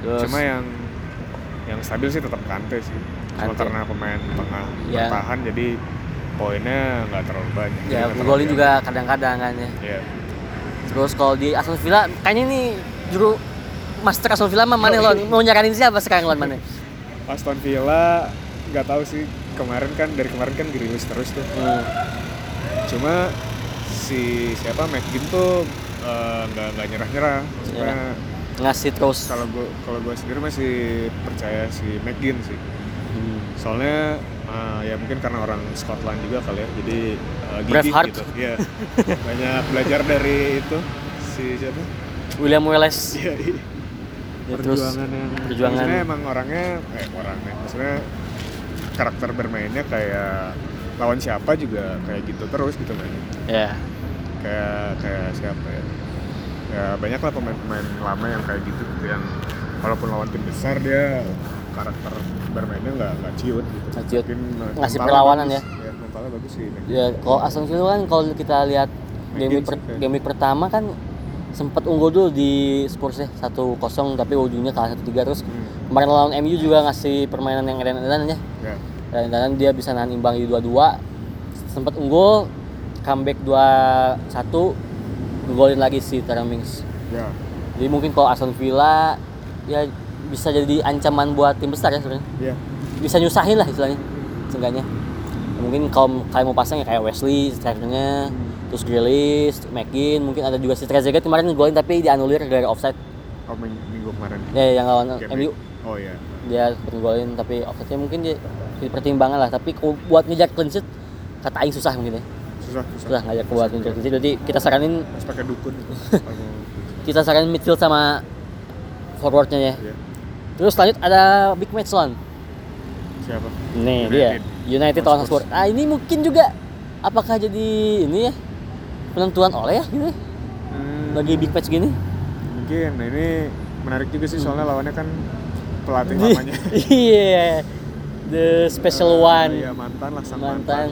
Terus Cuma yang yang stabil sih tetap Kante sih. Cuma Kante. karena pemain tengah Ya. bertahan jadi poinnya nggak terlalu banyak. ya nggak golin juga kadang-kadang kan ya. Iya. Terus kalau di Aston Villa kayaknya ini juru master Aston Villa mah mana Oh, lo mau nyaranin siapa sekarang lo mana? Aston Villa nggak tahu sih kemarin kan dari kemarin kan Grealish terus tuh. Hmm. Cuma si siapa McGinn tuh eh, nggak nggak nyerah-nyerah. Maksudnya Nyerah. Ngasih terus. kalau gue kalau gue sendiri masih percaya si McGinn sih. Hmm. Soalnya eh, ya mungkin karena orang Scotland juga kali ya. Jadi eh, gigih Braveheart. gitu. Iya. Banyak belajar dari itu si siapa? William Wallace. Iya. iya. Ya, terus perjuangan yang perjuangan. maksudnya emang orangnya eh orangnya maksudnya karakter bermainnya kayak lawan siapa juga kayak gitu terus gitu mainnya ya kayak kayak siapa ya ya banyak lah pemain-pemain lama yang kayak gitu yang walaupun lawan tim besar dia karakter bermainnya nggak nggak ciut gitu. Nggak ciut. Mungkin Ngasih perlawanan bagus. ya. ya mentalnya bagus sih ya kalau Aston Villa kan kalau kita lihat game week, per- kayak- game week pertama kan sempat unggul dulu di Spurs ya 1-0 tapi ujungnya kalah 1-3 terus Hmm, kemarin lawan MU juga ngasih permainan yang edan-edan ya. Ya. Dan dia bisa nahan imbang di 2-2 sempat unggul comeback 2-1 ngegolin lagi si Tyrone Mings. Ya. Jadi mungkin kalau Aston Villa ya bisa jadi ancaman buat tim besar ya sebenarnya. Ya. Bisa nyusahin lah istilahnya seenggaknya. Mungkin kalau kalian mau pasang ya kayak Wesley strikernya terus Grealish, McGinn mungkin ada juga si Trezeguet kemarin ngegolin tapi dianulir gara offside. Oh ming- minggu kemarin. Ya yang lawan MU oh ya dia ngegolin tapi offside mungkin dia jadi pertimbangan lah. Tapi buat ngejar clean sheet kata Aing susah mungkin ya susah susah susah ngajak buat ngejar clean sheet jadi kita saranin harus pakai dukun kita saranin midfield sama forwardnya ya ya. terus lanjut ada big match Lon siapa Nih United. dia United lawan Spurs. Spurs. Ah ini mungkin juga apakah jadi ini ya penentuan oleh ya gitu ya? Hmm, Lagi big match gini. mungkin nah ini menarik juga sih soalnya lawannya kan pelatih lamanya Iya. The special Eh, one. iya mantan lah sang Mantan. mantan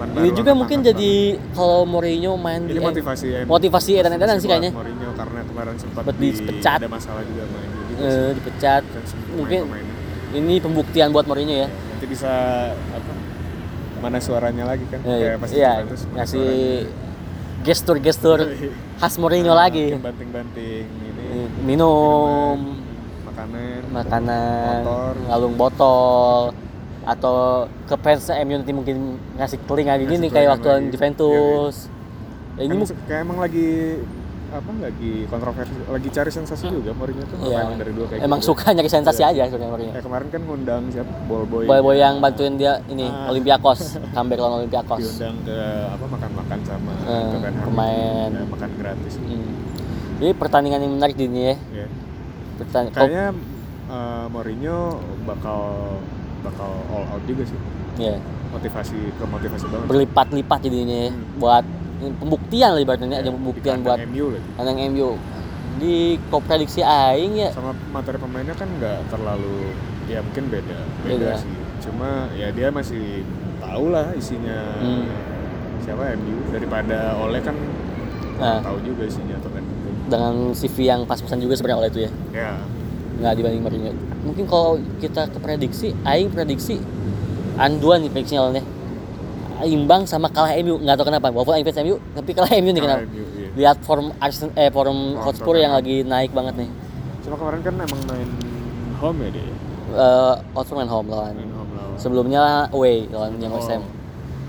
Ini baru juga mungkin pertama. jadi kalau Mourinho main ini di motivasi ya motivasi edan-edanan sih buat kayaknya. Mourinho karena kemarin sempat di- dipecat. ada masalah juga sama MU juga eh, sih. dipecat. Dan Mungkin ini pembuktian buat Mourinho ya. nanti bisa apa mana suaranya lagi kan Eh, Kayak pas iya, ngasih gestur-gestur khas Mourinho Nah, lagi. banting-banting ini Minum, makanan makanan, motor ngalung botol atau ke fans MU nanti mungkin ngasih telinga Ngasih gini kayak telinga waktu lagi. Juventus. Ya, ini Kan mungkin kayak emang lagi apa lagi kontroversi lagi cari sensasi juga Mourinho tuh Iya. emang dari dulu kayak emang gitu. suka nyari sensasi Iya. aja sebenarnya Mourinho. kayak kemarin kan ngundang siapa ball boy Boy-boy yang bantuin dia ini Ah. Olympiakos, comeback lawan Olympiakos. diundang ke apa makan-makan sama Eh, Tottenham. pemain. Ya, makan gratis Hmm. Jadi pertandingan yang menarik di ini ya. ya Pertandingan kayaknya eh, Mourinho bakal bakal all out juga sih ya, motivasi ke motivasi banget berlipat-lipat jadinya ya. Hmm. buat pembuktian lah ibaratnya Ya, ada pembuktian buat MU lagi kandang MU. Di kok prediksi aing ya sama materi pemainnya kan nggak terlalu ya mungkin beda beda Beda. sih cuma ya dia masih tahu lah isinya Hmm. siapa MU daripada Oleh kan Nah. tahu juga isinya atau kan dengan CV yang pas-pasan juga sebenarnya oleh itu ya. ya nggak dibanding Mourinho. Mungkin kalau kita ke prediksi, aing prediksi Anduan nih prediksinya lawannya. Imbang sama kalah MU, nggak tahu kenapa. Walaupun aing fans MU, tapi kalah MU nih kenapa? MU, iya. Lihat form Arsenal eh form Oh, Hotspur yang lagi naik banget nih. cuma kemarin kan emang main home ya dia Eh Hotspur main home lawan. main home lawan Sebelumnya away lawan yang Oh. West Ham.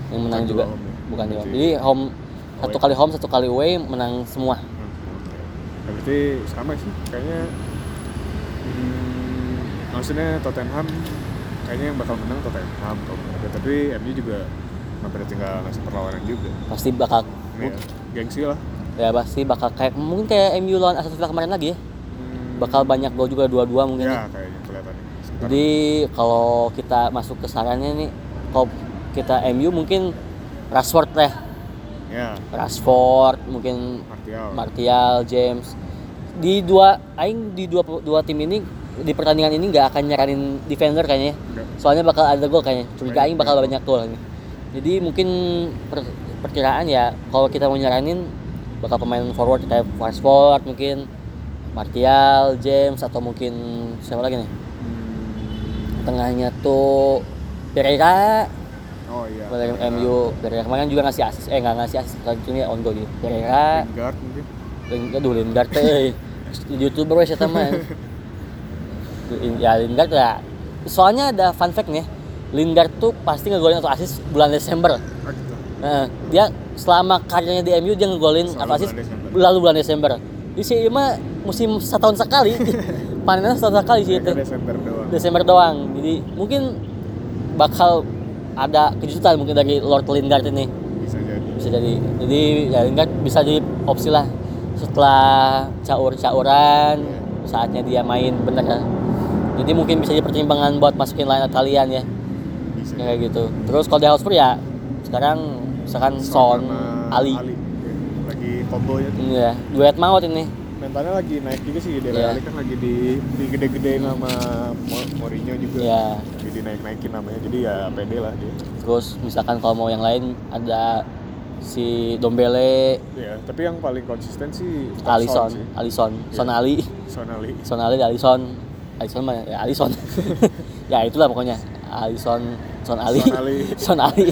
Yang menang Bukan juga. home ya? Bukan dua. Berarti- Jadi home satu kali home, satu kali away menang semua. Hmm. Ya, berarti sama sih kayaknya maksudnya Tottenham kayaknya yang bakal menang Tottenham kalau tapi MU juga nggak berarti nggak ngasih perlawanan juga Pasti bakal ya, gengsi lah ya pasti bakal kayak mungkin kayak MU lawan Aston Villa kemarin lagi ya. Hmm, Bakal banyak gol juga dua-dua mungkin. ya ya. kayaknya kelihatannya Sebentar. Jadi kalau kita masuk ke sarannya nih, kalau kita MU mungkin Rashford deh, ya Rashford mungkin Martial Martial, James. Di dua aing di dua dua tim ini di pertandingan ini nggak akan nyaranin defender kayaknya. Nggak. Soalnya bakal ada gol kayaknya. Curiga aing bakal banyak gol ini. Jadi mungkin per- perkiraan ya kalau kita mau nyaranin bakal pemain forward kayak Rashford mungkin Martial, James atau mungkin siapa lagi nih? Hmm, Tengahnya tuh Pereira oh iya dari MU Pereira kemarin juga ngasih asis eh nggak ngasih asis kali on goal dia Pereira Lingard mungkin Lingard aduh Lingard teh youtuber wes eta mah ya Lingard ya. Soalnya ada fun fact nih Lingard tuh pasti ngegolin atau asis bulan Desember. Ah, gitu. nah, dia selama karirnya di MU dia ngegolin atau asis bulan lalu bulan Desember. Di sini mah musim setahun sekali panennya setahun sekali sih itu. Desember doang. Desember doang. Jadi mungkin bakal ada kejutan mungkin dari Lord Lingard ini. Bisa jadi. Bisa jadi. Jadi ya Lingard bisa jadi opsi lah setelah caur-cauran saatnya dia main bener. ya. Jadi mungkin bisa jadi pertimbangan buat masukin line kalian ya. Bisa. Ya, kayak gitu. Terus kalau di Hotspur ya sekarang misalkan Son, sama Ali, Ya, lagi combo ya. Tuh Ini ya duet maut ini. Mentalnya lagi naik juga sih Dele Iya. Ali kan lagi di digede-gedein sama Mo- Mourinho juga. Ya lagi dinaik-naikin namanya. Jadi ya pede lah dia. Terus misalkan kalau mau yang lain ada si Dombele. Ya tapi yang paling konsisten sih tetap Alisson Son sih. Alisson. Son Iya. Ali. Son Ali. Son Ali Alisson Alisson mah ya Alisson ya itulah pokoknya. Alisson Son Ali. Son Ali. Son Ali.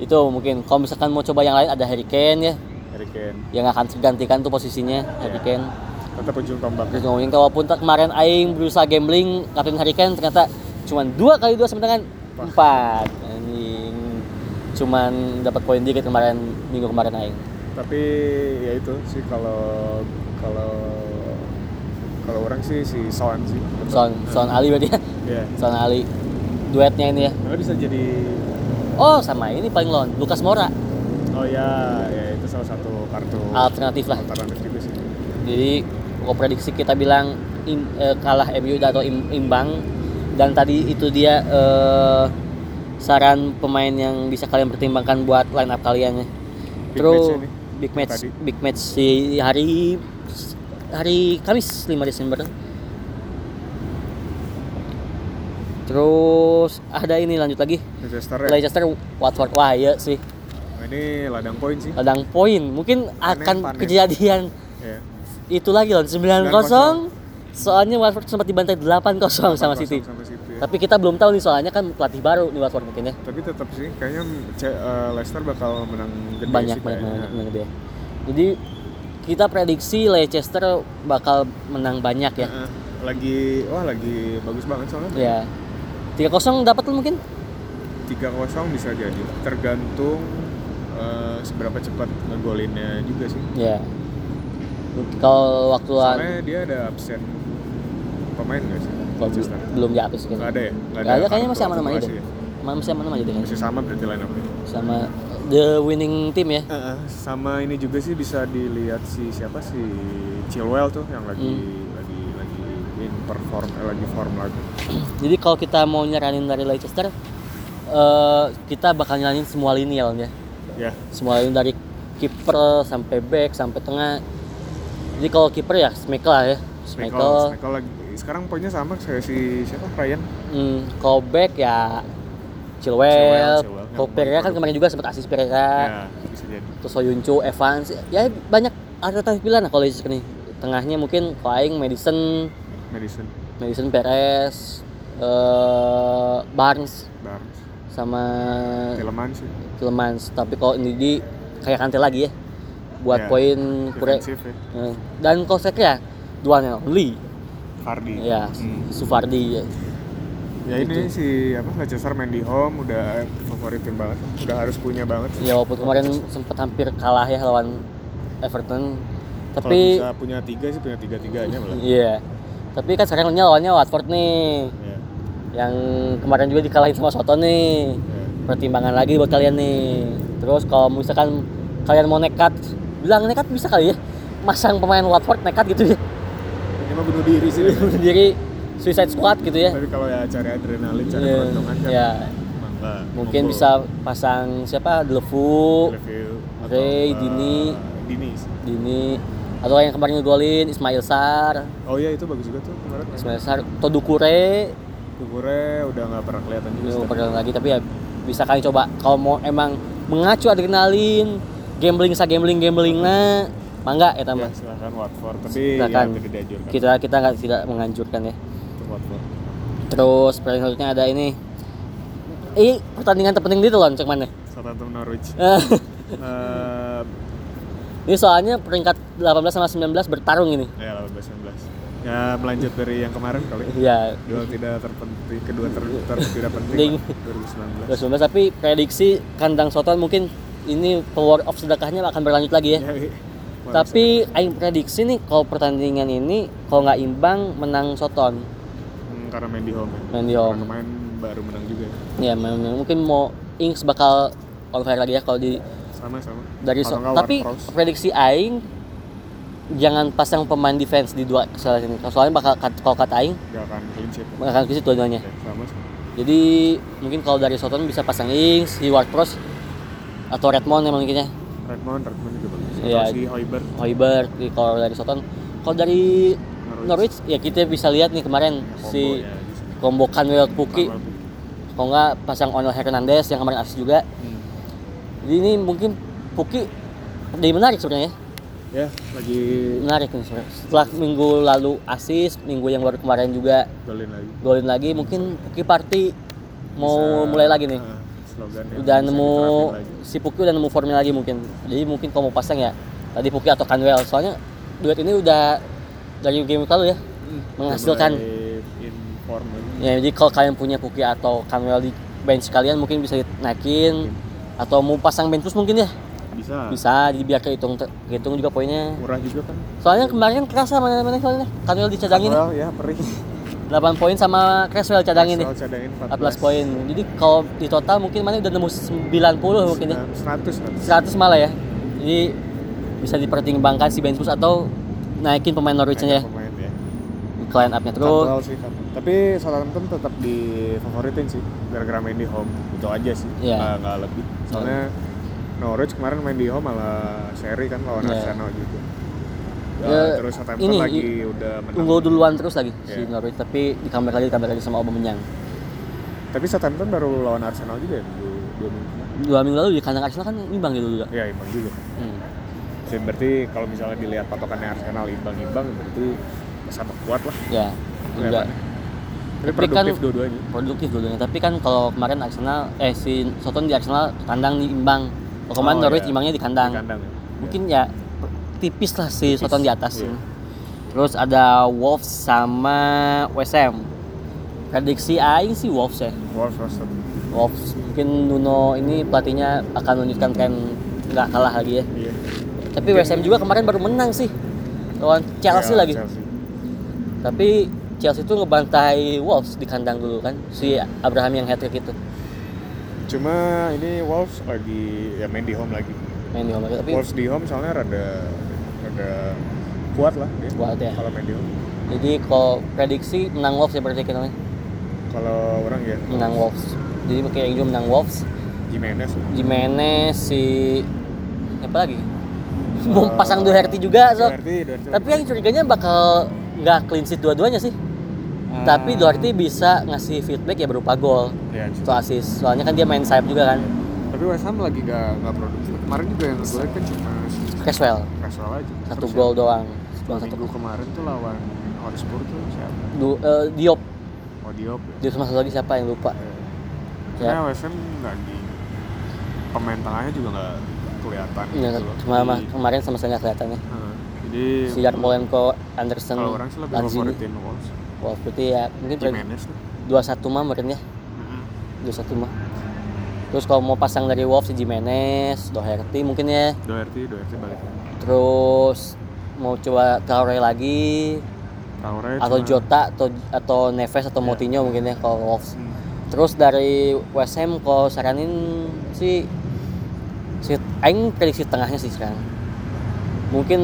Itu mungkin kalau misalkan mau coba yang lain ada Harry Kane ya. Harry Kane. Yang akan tergantikan tuh posisinya Harry Kane. Tetap ujung tombak. Walaupun tak- kemarin Aing berusaha gambling kapten Harry Kane ternyata cuman dua kali dua sama dengan empat. Anjing. Cuman dapat poin dikit kemarin minggu kemarin Aing. Tapi ya itu sih kalau kalau kalau orang sih si Son sih. Son Son Ali berarti ya? Iya. Son Ali. Duetnya ini ya? Malah bisa jadi oh sama ini paling lawan Lukas Moura. Oh ya ya itu salah satu kartu alternatif lah. alternatif juga sih. Jadi kalau prediksi kita bilang im- eh, kalah MU atau im- imbang. Dan tadi itu dia eh, saran pemain yang bisa kalian pertimbangkan buat line up kalian ya. Big Terus match ini. big match big match di hari hari Kamis 5 Desember. Terus ada ini lanjut lagi. Leicester ya? Leicester Watford. Wah iya sih. Nah, ini ladang poin sih. Ladang poin. Mungkin akan panen. kejadian. Ya itu lagi loh 9-0 soalnya Watford sempat dibantai 8-0 sama 8-0 City sama City ya. Tapi kita belum tahu nih soalnya kan pelatih baru nih Watford mungkin ya. Tapi tetap sih kayaknya eh, Leicester bakal menang gede banyak sih banyak banyak, banyak gede. Jadi kita prediksi Leicester bakal menang banyak ya. Heeh. Lagi wah lagi bagus banget soalnya. Ya. 3-0 dapat lu mungkin? 3-0 bisa jadi. Tergantung eh, seberapa cepat ngegolinnya juga sih. Ya. Kalau waktu Soalnya dia ada absen pemain nggak sih? Leicester? belum dihapus Nggak ada ya? Nggak ada, kayaknya masih aman-aman aja. ya? Masih aman aja deh. Masih sama berarti line up Sama the winning team ya. Heeh, sama ini juga sih bisa dilihat si siapa si Chilwell tuh yang lagi Hmm. lagi lagi in perform eh, lagi form lagi. Jadi kalau kita mau nyaranin dari Leicester eh kita bakal nyaranin semua lini ya, ya. Ya, Semua lini dari kiper sampai back sampai tengah. Jadi kalau kiper ya Schmeichel lah ya. Schmeichel. Schmeichel lagi sekarang poinnya sama kayak si siapa Ryan. Hmm, kalau back ya Chilwell, Chilwell. Pereira kan baru. kemarin juga sempat asis Pereira. Ya. Terus Soyuncu, Evans. Ya banyak alternatif pilihan lah kalau Leicester nih. Tengahnya mungkin Aing Madison, Madison, Madison Perez, eh Barnes Barnes, sama Tielemans sih. Tielemans. Tapi kalau ini di kayak Kante lagi ya. Buat Ya, poin kure. Ya. Eh, Dan kalau saya kira dua Lee, Vardy. ya Hmm. Sufardi. Ya. Ya ini si apa Leicester main di home udah favoritin banget. Udah harus punya banget. Ya walaupun kemarin sempat hampir kalah ya lawan Everton. Kalau Tapi bisa punya tiga sih punya tiga tiganya malah. iya. Tapi kan sekarang lawannya Watford nih. Ya. Yang kemarin juga dikalahin sama Soto nih. ya. Pertimbangan lagi buat kalian nih. Terus kalau misalkan kalian mau nekat, bilang nekat bisa kali ya. Masang pemain Watford nekat gitu ya. Ini mah bunuh diri sih. Sendiri Suicide Squad gitu ya. Tapi kalau ya cari adrenalin, cari Iya, keuntungan kan. emang nggak Mungkin bisa pasang siapa? Atau, Ray, eh, Dini. Dini. Dini atau yang kemarin ngegolin Ismail Sar, Oh iya itu bagus juga tuh kemarin. Ismail Sar, Todukure Dukure udah nggak pernah kelihatan juga. sih. pernah lagi tapi ya bisa kalian coba kalau mau emang mengacu adrenalin gambling sa gambling gambling nah mangga ya Ya, tambah silakan Watford. Tapi Silakan. ya tidak dianjurkan. kita kita nggak tidak menganjurkan ya. Terus pertandingan selanjutnya ada ini ini pertandingan terpenting itu loh cek mana Southampton Norwich. Eh, ini soalnya peringkat 18 sama 19 bertarung ini ya 18 19. Ya melanjut dari yang kemarin kali. ya Dua tidak terpenting, kedua ter, ter- tidak Penting. penting. lah, 2019. 19 tapi prediksi kandang Soton mungkin ini power of sedekahnya akan berlanjut lagi ya Ya, Tapi aing prediksi nih kalau pertandingan ini kalau nggak imbang menang Soton. Karena main di home ya. Main di home. Karena main baru menang juga ya. Ya memang mungkin mau Ings bakal on fire lagi ya kalau di Sama sama. dari so tapi prediksi aing jangan pasang pemain defense di dua kesalahan ini. Soalnya bakal kat- kalau kata aing nggak akan clean sheet. ya. bakal ke situ dua-duanya. Oke, sama sama. Jadi mungkin kalau dari Soton bisa pasang Ings, si Ward-Prowse atau Redmond yang mungkinnya. Redmond, Redmond juga bagus. Iya. Si Hoiberg. Hoiberg kalau dari Soton. Kalau dari Norwich. Ya kita bisa lihat nih kemarin Combo si ya, combo Canwell Puki kalau nggak pasang Onel Hernandez yang kemarin asis juga. Hmm. jadi ini mungkin Puki jadi menarik sebenarnya. Ya, lagi menarik nih sebenarnya. Setelah minggu lalu asis minggu yang baru kemarin juga golin lagi. golin lagi mungkin Puki Party mau Bisa, mulai lagi nih. eh, slogan yang udah nemu si Puki udah nemu formnya lagi mungkin. Jadi mungkin kalau mau pasang ya tadi Puki atau Canwell soalnya duet ini udah dari game lalu ya menghasilkan. Form lagi. Ya, jadi kalau kalian punya Puki atau Canwell di bench kalian mungkin bisa naikin atau mau pasang bench terus mungkin ya? Bisa. bisa jadi biar kehitung kehitung juga poinnya. Murah juga kan. soalnya kemarin kerasa mana mana soalnya Canwell dicadangin. Well, ya perih. 8 poin sama Creswell cadangin nih Soal cadangin 14 poin. Jadi kalau di total mungkin mana udah nemu 90 mungkin ya? 100 100 100. malah ya? Jadi bisa dipertimbangkan si bench boost atau naikin pemain Norwich-nya ya Pemain ya. line up-nya terus Cantwell sih. Tapi Southampton tetap difavoritin sih gara-gara main di home. Itu aja sih. Iya. Nggak, lebih. Soalnya Norwich kemarin main di home malah seri kan lawan Iya. Arsenal juga. Ya, Ya, terus Southampton ini, lagi i- udah menang. unggul duluan terus lagi si Iya. Norwich tapi di comeback lagi di comeback lagi sama Aubameyang Tapi Southampton baru lawan Arsenal juga ya dua minggu. dua minggu lalu di kandang Arsenal kan imbang gitu juga Ya imbang juga. hmm. Jadi berarti kalau misalnya dilihat patokannya Arsenal imbang-imbang berarti sama kuat lah. ya juga. Tapi Tapi kan- produktif dua-duanya. produktif dulunya tapi kan kalau kemarin Arsenal eh si Soton di Arsenal kandang imbang kalau kemarin Oh, Norwich iya. imbangnya di kandang, Di kandang ya. mungkin ya tipis lah si Tipis, Soton di atas iya. terus ada Wolves sama Ham prediksi Aing sih Wolves ya Wolves Roster. Wolves mungkin Nuno ini pelatihnya akan menunjukkan tren nggak kalah lagi ya Iya. Tapi West Ham juga kemarin baru menang sih lawan Chelsea Ya, lagi Chelsea. tapi Chelsea itu ngebantai Wolves di kandang dulu kan si Abraham yang hat trick itu Cuma ini Wolves lagi ya main di home lagi. main di home tapi Wolves di home soalnya rada rada kuat lah dia. Kuat ya. Kalau main di home. jadi kalau prediksi menang Wolves ya berarti kita Kalau orang ya menang Wolves jadi kayak yang juga menang Wolves Jimenez. Jimenez si apa lagi Mau pasang Doherty juga so. Doherty, Doherty. tapi yang curiganya bakal nggak clean sheet dua-duanya sih Hmm. tapi Doherty bisa ngasih feedback ya berupa gol ya, atau assist soalnya kan dia main sayap juga kan Tapi West Ham lagi gak, gak produktif. Kemarin juga yang gue kan cuma Creswell Creswell aja. satu Terus gol yang doang doang satu Minggu kemarin tuh lawan Hotspur tuh siapa? du, eh, Diop Oh Diop ya. Diop sama satu lagi siapa yang lupa Ya. Ya. Karena West Ham lagi pemain tengahnya juga nggak kelihatan ya, gitu loh. cuma Jadi- kemarin sama sekali nggak kelihatan ya Heeh. Jadi si Yarmolenko Anderson kalau orang sih lebih favoritin Wolves. Wah, berarti ya mungkin dua satu mah mungkin ya dua satu mah terus kalau mau pasang dari Wolves si Jimenez Doherty mungkin ya Doherty, Doherty balik. terus mau coba Traore lagi Traore atau cuma- Jota atau atau Neves atau Iya. Moutinho mungkin ya kalau Wolves Hmm. terus dari West Ham kalau saranin sih si Aing prediksi tengahnya sih sekarang. Mungkin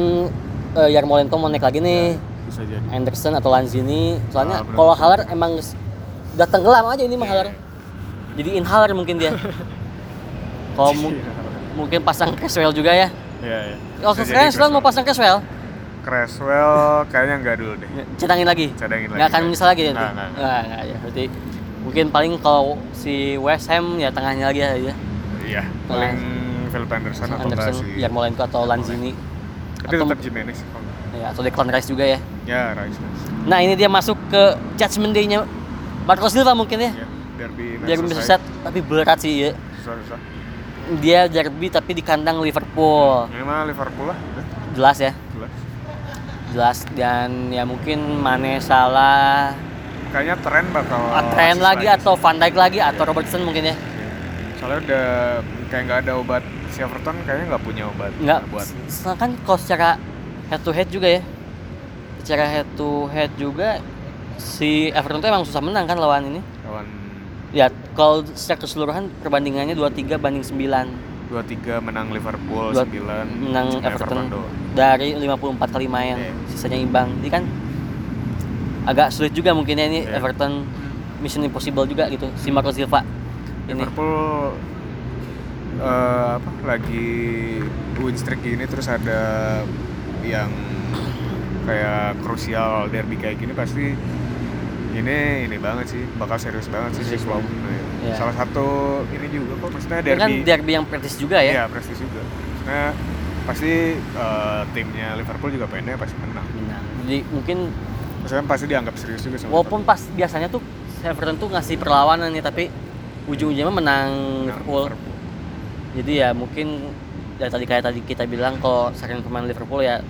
eh, Yarmolenko mau naik lagi nih. Bisa jadi. Anderson atau Lanzini. Soalnya Ah, kalau Haller emang udah tenggelam aja ini mah Haller. Jadi inhaler mungkin dia. Kalau mu- mungkin pasang Creswell juga ya. Iya, iya. Bisa sekarang Creswell mau pasang Creswell Creswell kayaknya enggak dulu deh. cadangin lagi? Cadangin lagi. nggak. akan menyesal lagi ya Nggak, nggak, nggak. nggak nggak, ya berarti mungkin paling kalau si West Ham ya tengahnya lagi aja Iya, paling Philip Anderson, atau enggak Anderson si Yarmolenko atau Lanzini. Tapi atau- tetap Jimenez kalau ya, atau Declan Rice juga ya. Ya, Rice. nah ini dia masuk ke judgment day-nya Marco Silva mungkin ya. Ya, derby Merseyside tapi berat sih ya. Susah, susah. dia derby tapi di kandang Liverpool. Ini mah Liverpool lah, jelas ya. Jelas. jelas dan ya mungkin Mane salah. Kayaknya tren bakal tren assist lagi atau Van Dijk lagi atau Robertson mungkin ya. Soalnya udah kayak nggak ada obat si Everton kayaknya nggak punya obat nggak buat s- kan kalau secara head to head juga ya secara head to head juga si Everton tuh emang susah menang kan lawan ini lawan ya kalau secara keseluruhan perbandingannya 23 banding 9 2-3 menang Liverpool Dua- 9 menang cuma Everton, doang. dari 54 kali main Iya. sisanya imbang jadi kan agak sulit juga mungkin ya ini Iya. Everton mission impossible juga gitu si Marco Silva ini Eh, apa lagi win streak gini terus ada yang kayak krusial derby kayak gini pasti ini ini banget sih bakal serius banget sih si Serius Klopp. banget. Nah, Iya. Salah satu ini juga kok maksudnya Ini kan derby derby yang praktis juga ya Iya, prestis juga. Nah, pasti eh, timnya Liverpool juga pengennya pasti menang. Benar. jadi mungkin Maksudnya pasti dianggap serius juga sama walaupun pas biasanya tuh Everton tuh ngasih perlawanan nih tapi ujung-ujungnya menang Liverpool. Liverpool jadi ya mungkin ya tadi kayak tadi kita bilang kalau sering pemain Liverpool ya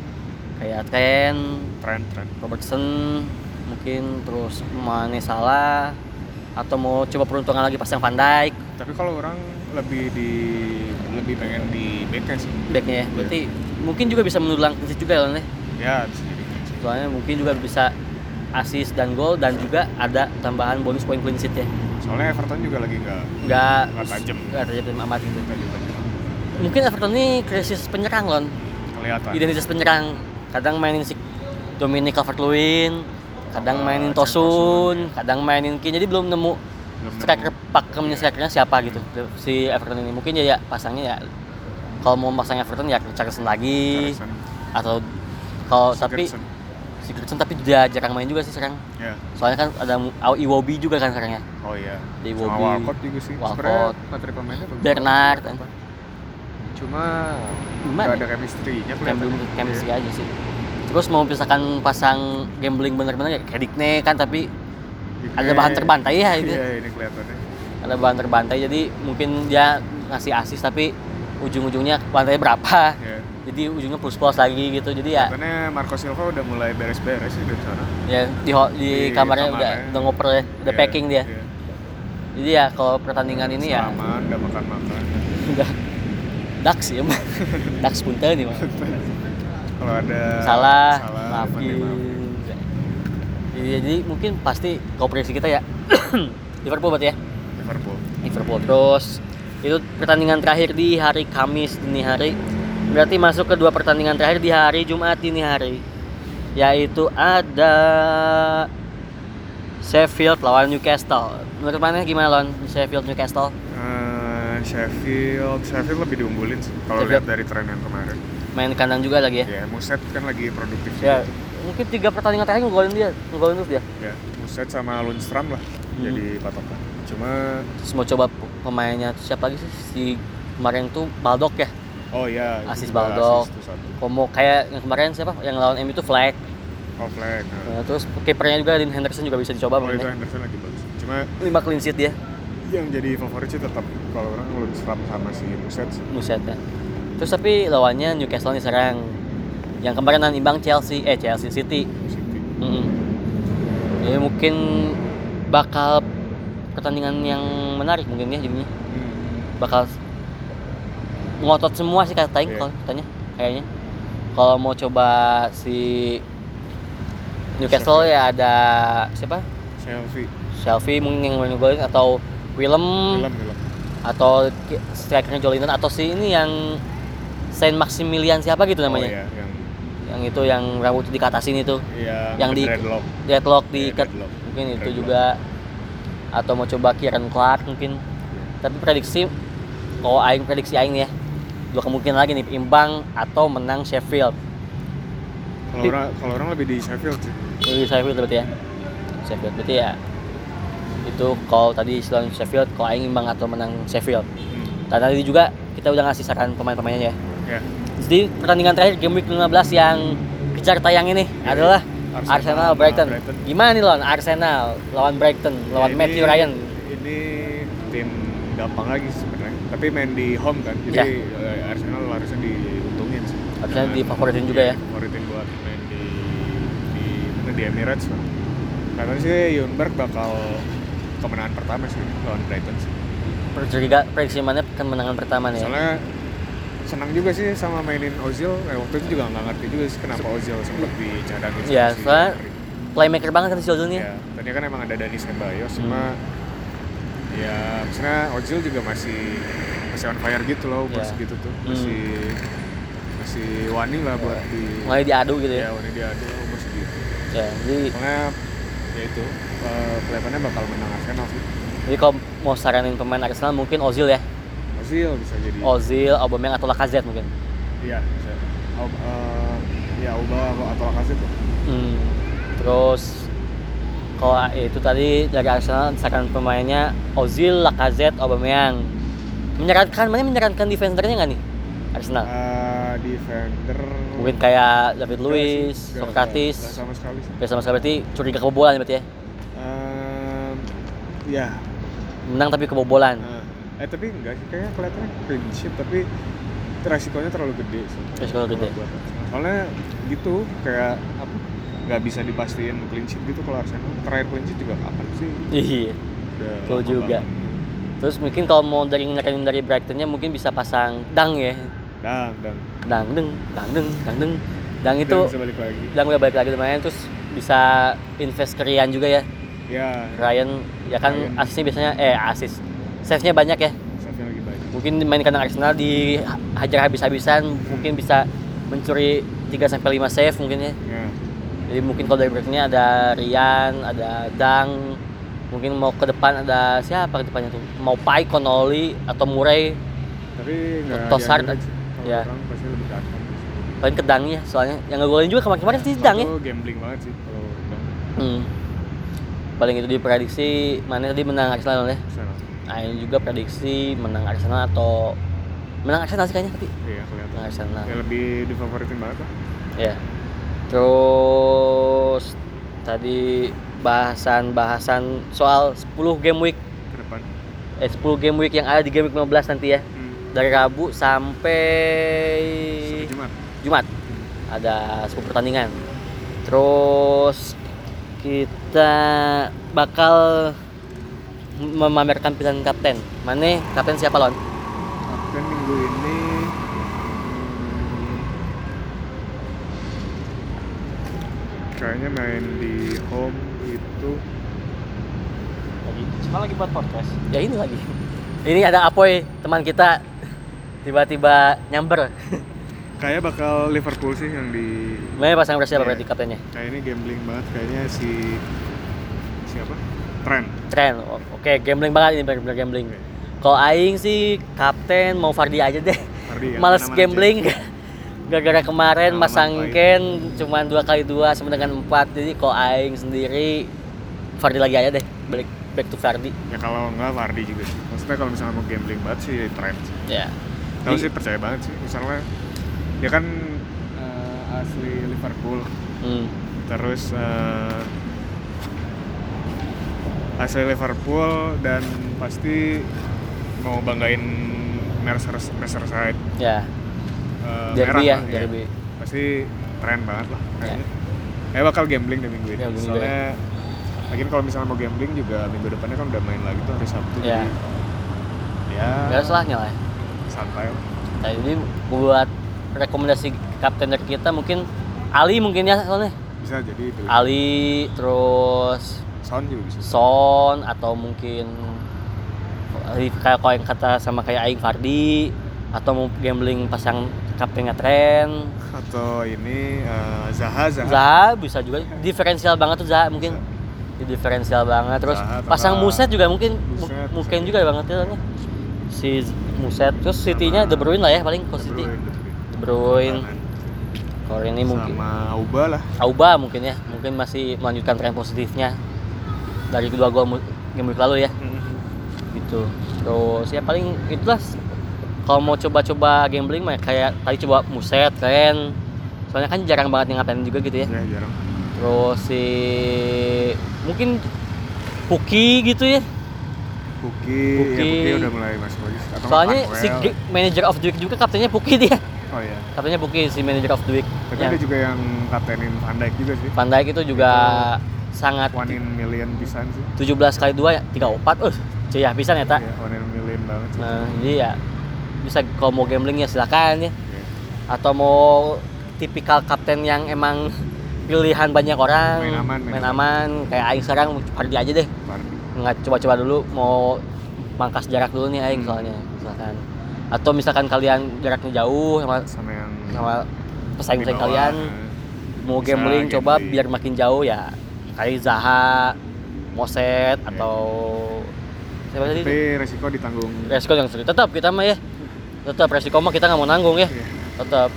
kayak Trent, Tren, tren. Robertson mungkin terus Mane salah atau mau coba peruntungan lagi pasang Van Dijk Tapi kalau orang lebih di lebih pengen di backnya sih. backnya ya berarti mungkin juga bisa clean sheet juga ya ya bisa jadi soalnya mungkin juga bisa assist dan gol dan juga ada tambahan bonus poin clean sheet ya Soalnya Everton juga lagi nggak nggak tajam. nggak tajam amat gitu mungkin Everton ini krisis penyerang lon. Kelihatan. identitas penyerang. Kadang mainin si Dominic Calvert-Lewin kadang Sama mainin Tosun. Kadang mainin Kane. Jadi belum nemu Belum striker pakemnya strikernya siapa gitu si Everton ini. Mungkin ya, ya pasangnya ya kalau mau pasang Everton ya Richarlison lagi. Atau kalau tapi Sigurdsson. Tapi dia jarang main juga sih sekarang Ya. soalnya kan ada Iwobi juga kan sekarang ya Oh iya. Di Sama Iwobi. Walcott juga sih. Walcott. Materi pemainnya bagus. Bernard kan. Cuma Gimana ya? ada chemistry-nya kelihatan. belum chemistry Iya. aja sih terus mau misalkan pasang gambling bener-bener ya kayak Digne kan tapi ada bahan terbantai ya itu Iya, ini kelihatannya. ada bahan terbantai jadi mungkin dia ngasih asis tapi ujung-ujungnya bantainya berapa Ya. Jadi ujungnya plus plus lagi gitu. Jadi ya Katanya Marco Silva udah mulai beres-beres sih di sana. ya di di, Di kamarnya udah kamarnya. udah ngoper ya udah Iya, packing dia. iya. jadi ya kalau pertandingan ini ya. Aman, udah makan-makan. udah Dax ya mah Dax punten nih mah Kalau ada salah, salah maafin jadi, jadi mungkin pasti prediksi kita ya. Liverpool berarti ya? Liverpool. Liverpool. Terus itu pertandingan terakhir di hari Kamis dini hari berarti masuk ke dua pertandingan terakhir di hari Jumat dini hari. Yaitu ada Sheffield lawan Newcastle. Menurut mana? Gimana lawan Sheffield Newcastle? Eh, Sheffield, Sheffield lebih diunggulin kalau lihat dari tren yang kemarin. main kandang juga lagi ya? Ya, Muset kan lagi produktif ya juga. mungkin tiga pertandingan terakhir ngegolin dia ngegolin terus dia Ya, Muset sama Lundstram lah Hmm. jadi patokan. Cuma terus mau coba pemainnya siapa lagi sih? Si kemarin tuh Baldock ya oh ya, itu Asis satu. Komo kayak yang kemarin siapa yang lawan MU itu Flag Oh, Fleck. nah. Terus kipernya juga Dean Henderson juga bisa dicoba Oh, itu mainnya. Henderson lagi bagus. Cuma lima clean sheet dia yang jadi favorit sih tetap kalau orang Lundstram sama si Muset. Muset ya. Terus tapi lawannya Newcastle nih serang. Yang kemarin nan imbang Chelsea, eh Chelsea City. City. Mm-mm. Jadi mungkin bakal pertandingan yang menarik mungkin ya jadinya. Hmm. Bakal ngotot semua sih katanya Iya. kalau katanya kayaknya. Kalau mau coba si Newcastle ya ada siapa? Chelsea. Shelby mungkin yang main golin atau Willem Film, film. atau strikernya Jolinton atau si ini yang Saint Maximilian siapa gitu Oh, namanya iya, yang yang itu yang rambut dikatasin itu yang, Yang di- dreadlock. deadlock di Iya, deadlock. mungkin itu Dreadlock. juga atau mau coba Kieran Clark mungkin tapi prediksi kalau aing prediksi aing ya dua kemungkinan lagi nih imbang atau menang Sheffield Kalau orang kalau orang lebih di Sheffield sih. Lebih Sheffield berarti ya Sheffield berarti ya itu kalau tadi selain Sheffield kalau aing imbang atau menang Sheffield Hmm. dan tadi juga kita udah ngasih saran pemain-pemainnya ya Ya. Jadi pertandingan terakhir game week 15 yang kejar tayang ini Ya, adalah Arsenal Arsenal, Brighton. Brighton. Gimana nih lawan Arsenal lawan Brighton lawan Ya, ini- Matthew Ryan? Ini tim gampang lagi sebenarnya. Tapi main di home kan. Jadi Ya. eh, Arsenal harusnya diuntungin sih. Harusnya Dengan- difavoritin juga ya. Favoritin buat main di di mana di Emirates lah. Katanya sih Yunberg bakal kemenangan pertama sih lawan Brighton sih. Perjeriga prediksi mana kemenangan pertama nih? ya? Soalnya senang juga sih sama mainin Ozil. Eh, waktu itu juga nggak ngerti juga sih kenapa Ozil sempat dicadangin. Iya, si soalnya. Playmaker banget kan si Ozil nih. Ya, tadinya kan emang ada Dani Ceballos, Hmm. cuma ya maksudnya Ozil juga masih masih on fire gitu loh, umur Ya. segitu tuh. Hmm. Masih masih wani lah buat di Mulai diadu gitu ya ya. wani dia ada umur segitu. Ya, jadi Soalnya ya itu kelihatannya bakal menang Arsenal sih. jadi kalau mau saranin pemain Arsenal mungkin Ozil ya. Ozil bisa jadi. Ozil, Aubameyang atau Lacazette mungkin. Iya, bisa. Oh, eh, ya Uba atau Lacazette tuh. Hmm. Terus kalau itu tadi dari Arsenal saran pemainnya Ozil, Lacazette, Aubameyang. Menyarankan mana menyarankan defendernya nggak nih Arsenal? Eh, defender Mungkin kayak David Luiz, Socrates. nggak sama sekali. Ya sama sekali berarti curiga kebobolan berarti ya. Ehm, ya Menang tapi kebobolan. Eh, eh tapi enggak sih kayaknya kelihatannya clean sheet tapi resikonya terlalu gede sih. Resiko gede. Soalnya gitu kayak? Nggak bisa dipastiin clean sheet gitu kalau Arsenal. Terakhir clean sheet juga kapan sih? Iya. Betul juga. banget. Terus mungkin kalau mau dari nyaranin dari Brightonnya mungkin bisa pasang dang ya. Dang, dang. Dang deng, dang deng, dang deng. Dang itu bisa balik lagi. dang udah balik lagi main terus bisa invest ke Ryan juga ya. Ya, Ryan ya kan Ryan. asisnya biasanya eh asis save-nya banyak ya save lagi banyak. mungkin main kandang Arsenal dihajar habis-habisan mungkin bisa mencuri 3 sampai 5 save mungkin ya Ya. Jadi mungkin kalau dari Brightonnya ada Ryan ada Dang mungkin mau ke depan ada siapa ke depannya tuh mau Pai Connolly atau Murray Tapi nggak Tosar, ya. orang pasti lebih paling ke Dangnya soalnya yang ngegolin juga kemarin-kemarin sih Dang ya gambling banget sih kalau dang. hmm. paling itu diprediksi mana tadi menang Arsenal ya Arsenal. Nah, ini juga prediksi menang Arsenal atau menang Arsenal sih kayaknya tapi Iya, kelihatan. menang Arsenal. Ya lebih difavoritin banget lah. Ya. Terus tadi bahasan-bahasan soal 10 game week. Ke depan. Eh 10 game week yang ada di game week 15 nanti ya. Hmm. dari Rabu sampai Sampai Jumat. Jumat. Ada 10 pertandingan. Terus kita bakal memamerkan pilihan kapten. Mana kapten siapa lon? Kapten minggu ini hmm, kayaknya main di home itu. Lagi. Cuma lagi buat podcast. Ya ini lagi. Ini ada Apoy teman kita. Tiba-tiba nyamber. Kayak bakal Liverpool sih yang di mana pasang bersiapa Iya. berarti kaptennya. Kayak ini gambling banget. Kayaknya si siapa? Tren O- oke gambling banget ini benar-benar gambling. Kalau Aing sih kapten mau Fardi aja deh. Fardi ya, males gambling gara-gara kemarin Pengalaman masangken cuman dua kali dua sama dengan empat. Jadi kalau Aing sendiri Fardi lagi aja deh balik back to Fardi. Ya kalau enggak Fardi juga sih. Maksudnya kalau misalnya mau gambling banget sih Trent sih. Ya. Kalau sih percaya banget sih. Misalnya dia kan eh, asli Liverpool. Hmm. terus eh, asli Liverpool dan pasti mau banggain Merseys- Merseyside. Ya eh, derby merah ya lah, derby. Pasti keren banget lah kayaknya. Kayak bakal gambling deh minggu ini. Ya, minggu soalnya lagian kalau misalnya mau gambling juga minggu depannya kan udah main lagi tuh hari Sabtu Ya. jadi ya salahnya lah santai lah. Nah, jadi buat rekomendasi kapten dari kita mungkin Ali mungkin ya soalnya. Bisa jadi itu. Ali terus sound juga bisa. Son atau mungkin eh, kayak kalau yang kata sama kayak Aing Fardi atau mau gambling pasang kaptennya Tren atau ini eh, Zaha Zaha. Zaha bisa juga. Diferensial banget tuh Zaha mungkin. Di diferensial banget. Terus Zaha pasang Muset juga mungkin. Mu- Muset, mungkin bisa. juga banget ya si Muset. Terus City-nya De Bruyne lah ya paling kalau City. De Bruyne. Kalau ini mungkin. Sama Auba lah. Auba mungkin ya. Mungkin masih melanjutkan tren positifnya. Dari kedua gol game lalu ya. Gitu. Terus ya paling itulah kalau mau coba-coba gambling mah kayak tadi coba muset keren soalnya kan jarang banget yang ngapain juga gitu ya. Ya jarang. Terus si mungkin Puki gitu ya. Puki, Puki. ya Puki. Udah mulai masuk lagi. Atau soalnya Panwell. si Ge- manager of the week juga kaptennya Puki dia. Oh iya. Kaptennya Puki si manager of the week. Tapi yang ada juga yang kaptenin Van Dijk juga sih. Van Dijk itu juga sangat one in million pisan sih. 17 kali 2 ya 34 uh ciyah pisan ya tak. Iya, one in million banget sih. Nah jadi ya bisa kalau mau gambling ya silakan ya Oke. atau mau tipikal kapten yang emang pilihan banyak orang Main aman, main main aman kayak Aing sekarang Fardi aja deh Fardi. nggak coba-coba dulu mau mangkas jarak dulu nih Aing Hmm. soalnya misalkan atau misalkan kalian jaraknya jauh sama sama yang sama pesaing-pesaing kalian mau Bisa gambling coba gambling. biar makin jauh ya kayak Zaha, Moset Iya. atau siapa tadi? tapi resiko ditanggung Resiko yang. Tetap kita mah ya. Tetap resiko mah kita nggak mau nanggung ya. Iya. Tetap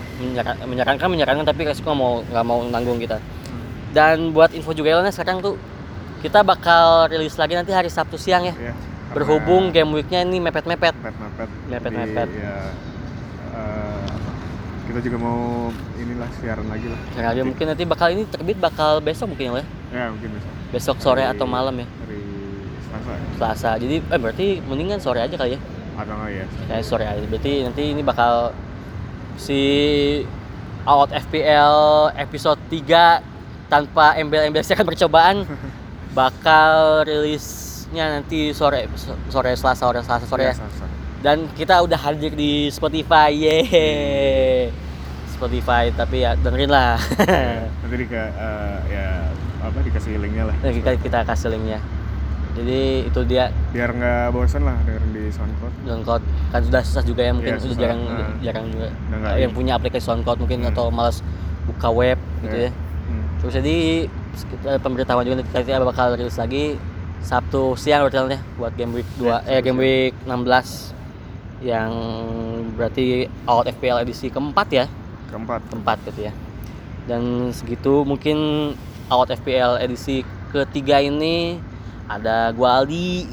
menyarankan, menyarankan tapi resiko mau nggak mau nanggung kita. Hmm. Dan buat info juga Elana sekarang tuh kita bakal rilis lagi nanti hari Sabtu siang ya. Karena Berhubung game weeknya ini mepet-mepet. mepet-mepet Mepet-mepet. Jadi, ya eh, kita juga mau inilah siaran lagi lah Karena mungkin nanti bakal ini terbit bakal besok mungkin ya. ya mungkin bisa Besok sore Hari- atau malam ya. hari Selasa ya Selasa. Jadi eh berarti mendingan sore aja kali ya. Atau enggak ya Kayak sore aja. Berarti nanti ini bakal si Out FPL episode 3 tanpa embel-embel siaran percobaan bakal rilisnya nanti sore sore Selasa sore Selasa sore ya. Iya, Selasa. Dan kita udah hadir di Spotify. Yeay. Spotify tapi ya dengerin lah. Ya, nanti di ya apa dikasih linknya lah Nah, kita, kita kasih linknya. Jadi itu dia biar nggak bosan lah dengerin di SoundCloud SoundCloud kan sudah susah juga ya mungkin Iya, udah susah. jarang Nah. jarang juga nggak yang punya aplikasi SoundCloud mungkin Hmm. atau malas buka web gitu Iya. ya Hmm. terus jadi pemberitahuan juga nanti kita bakal rilis lagi Sabtu siang hotelnya buat game week 2 Iya, eh game week 16 yang berarti out FPL edisi keempat ya keempat keempat gitu ya dan segitu mungkin out FPL edisi ketiga ini ada gua Aldi.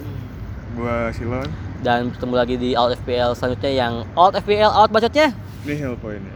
Gua Silon. Dan bertemu lagi di out FPL selanjutnya yang out FPL out bacotnya. Ini hill point ya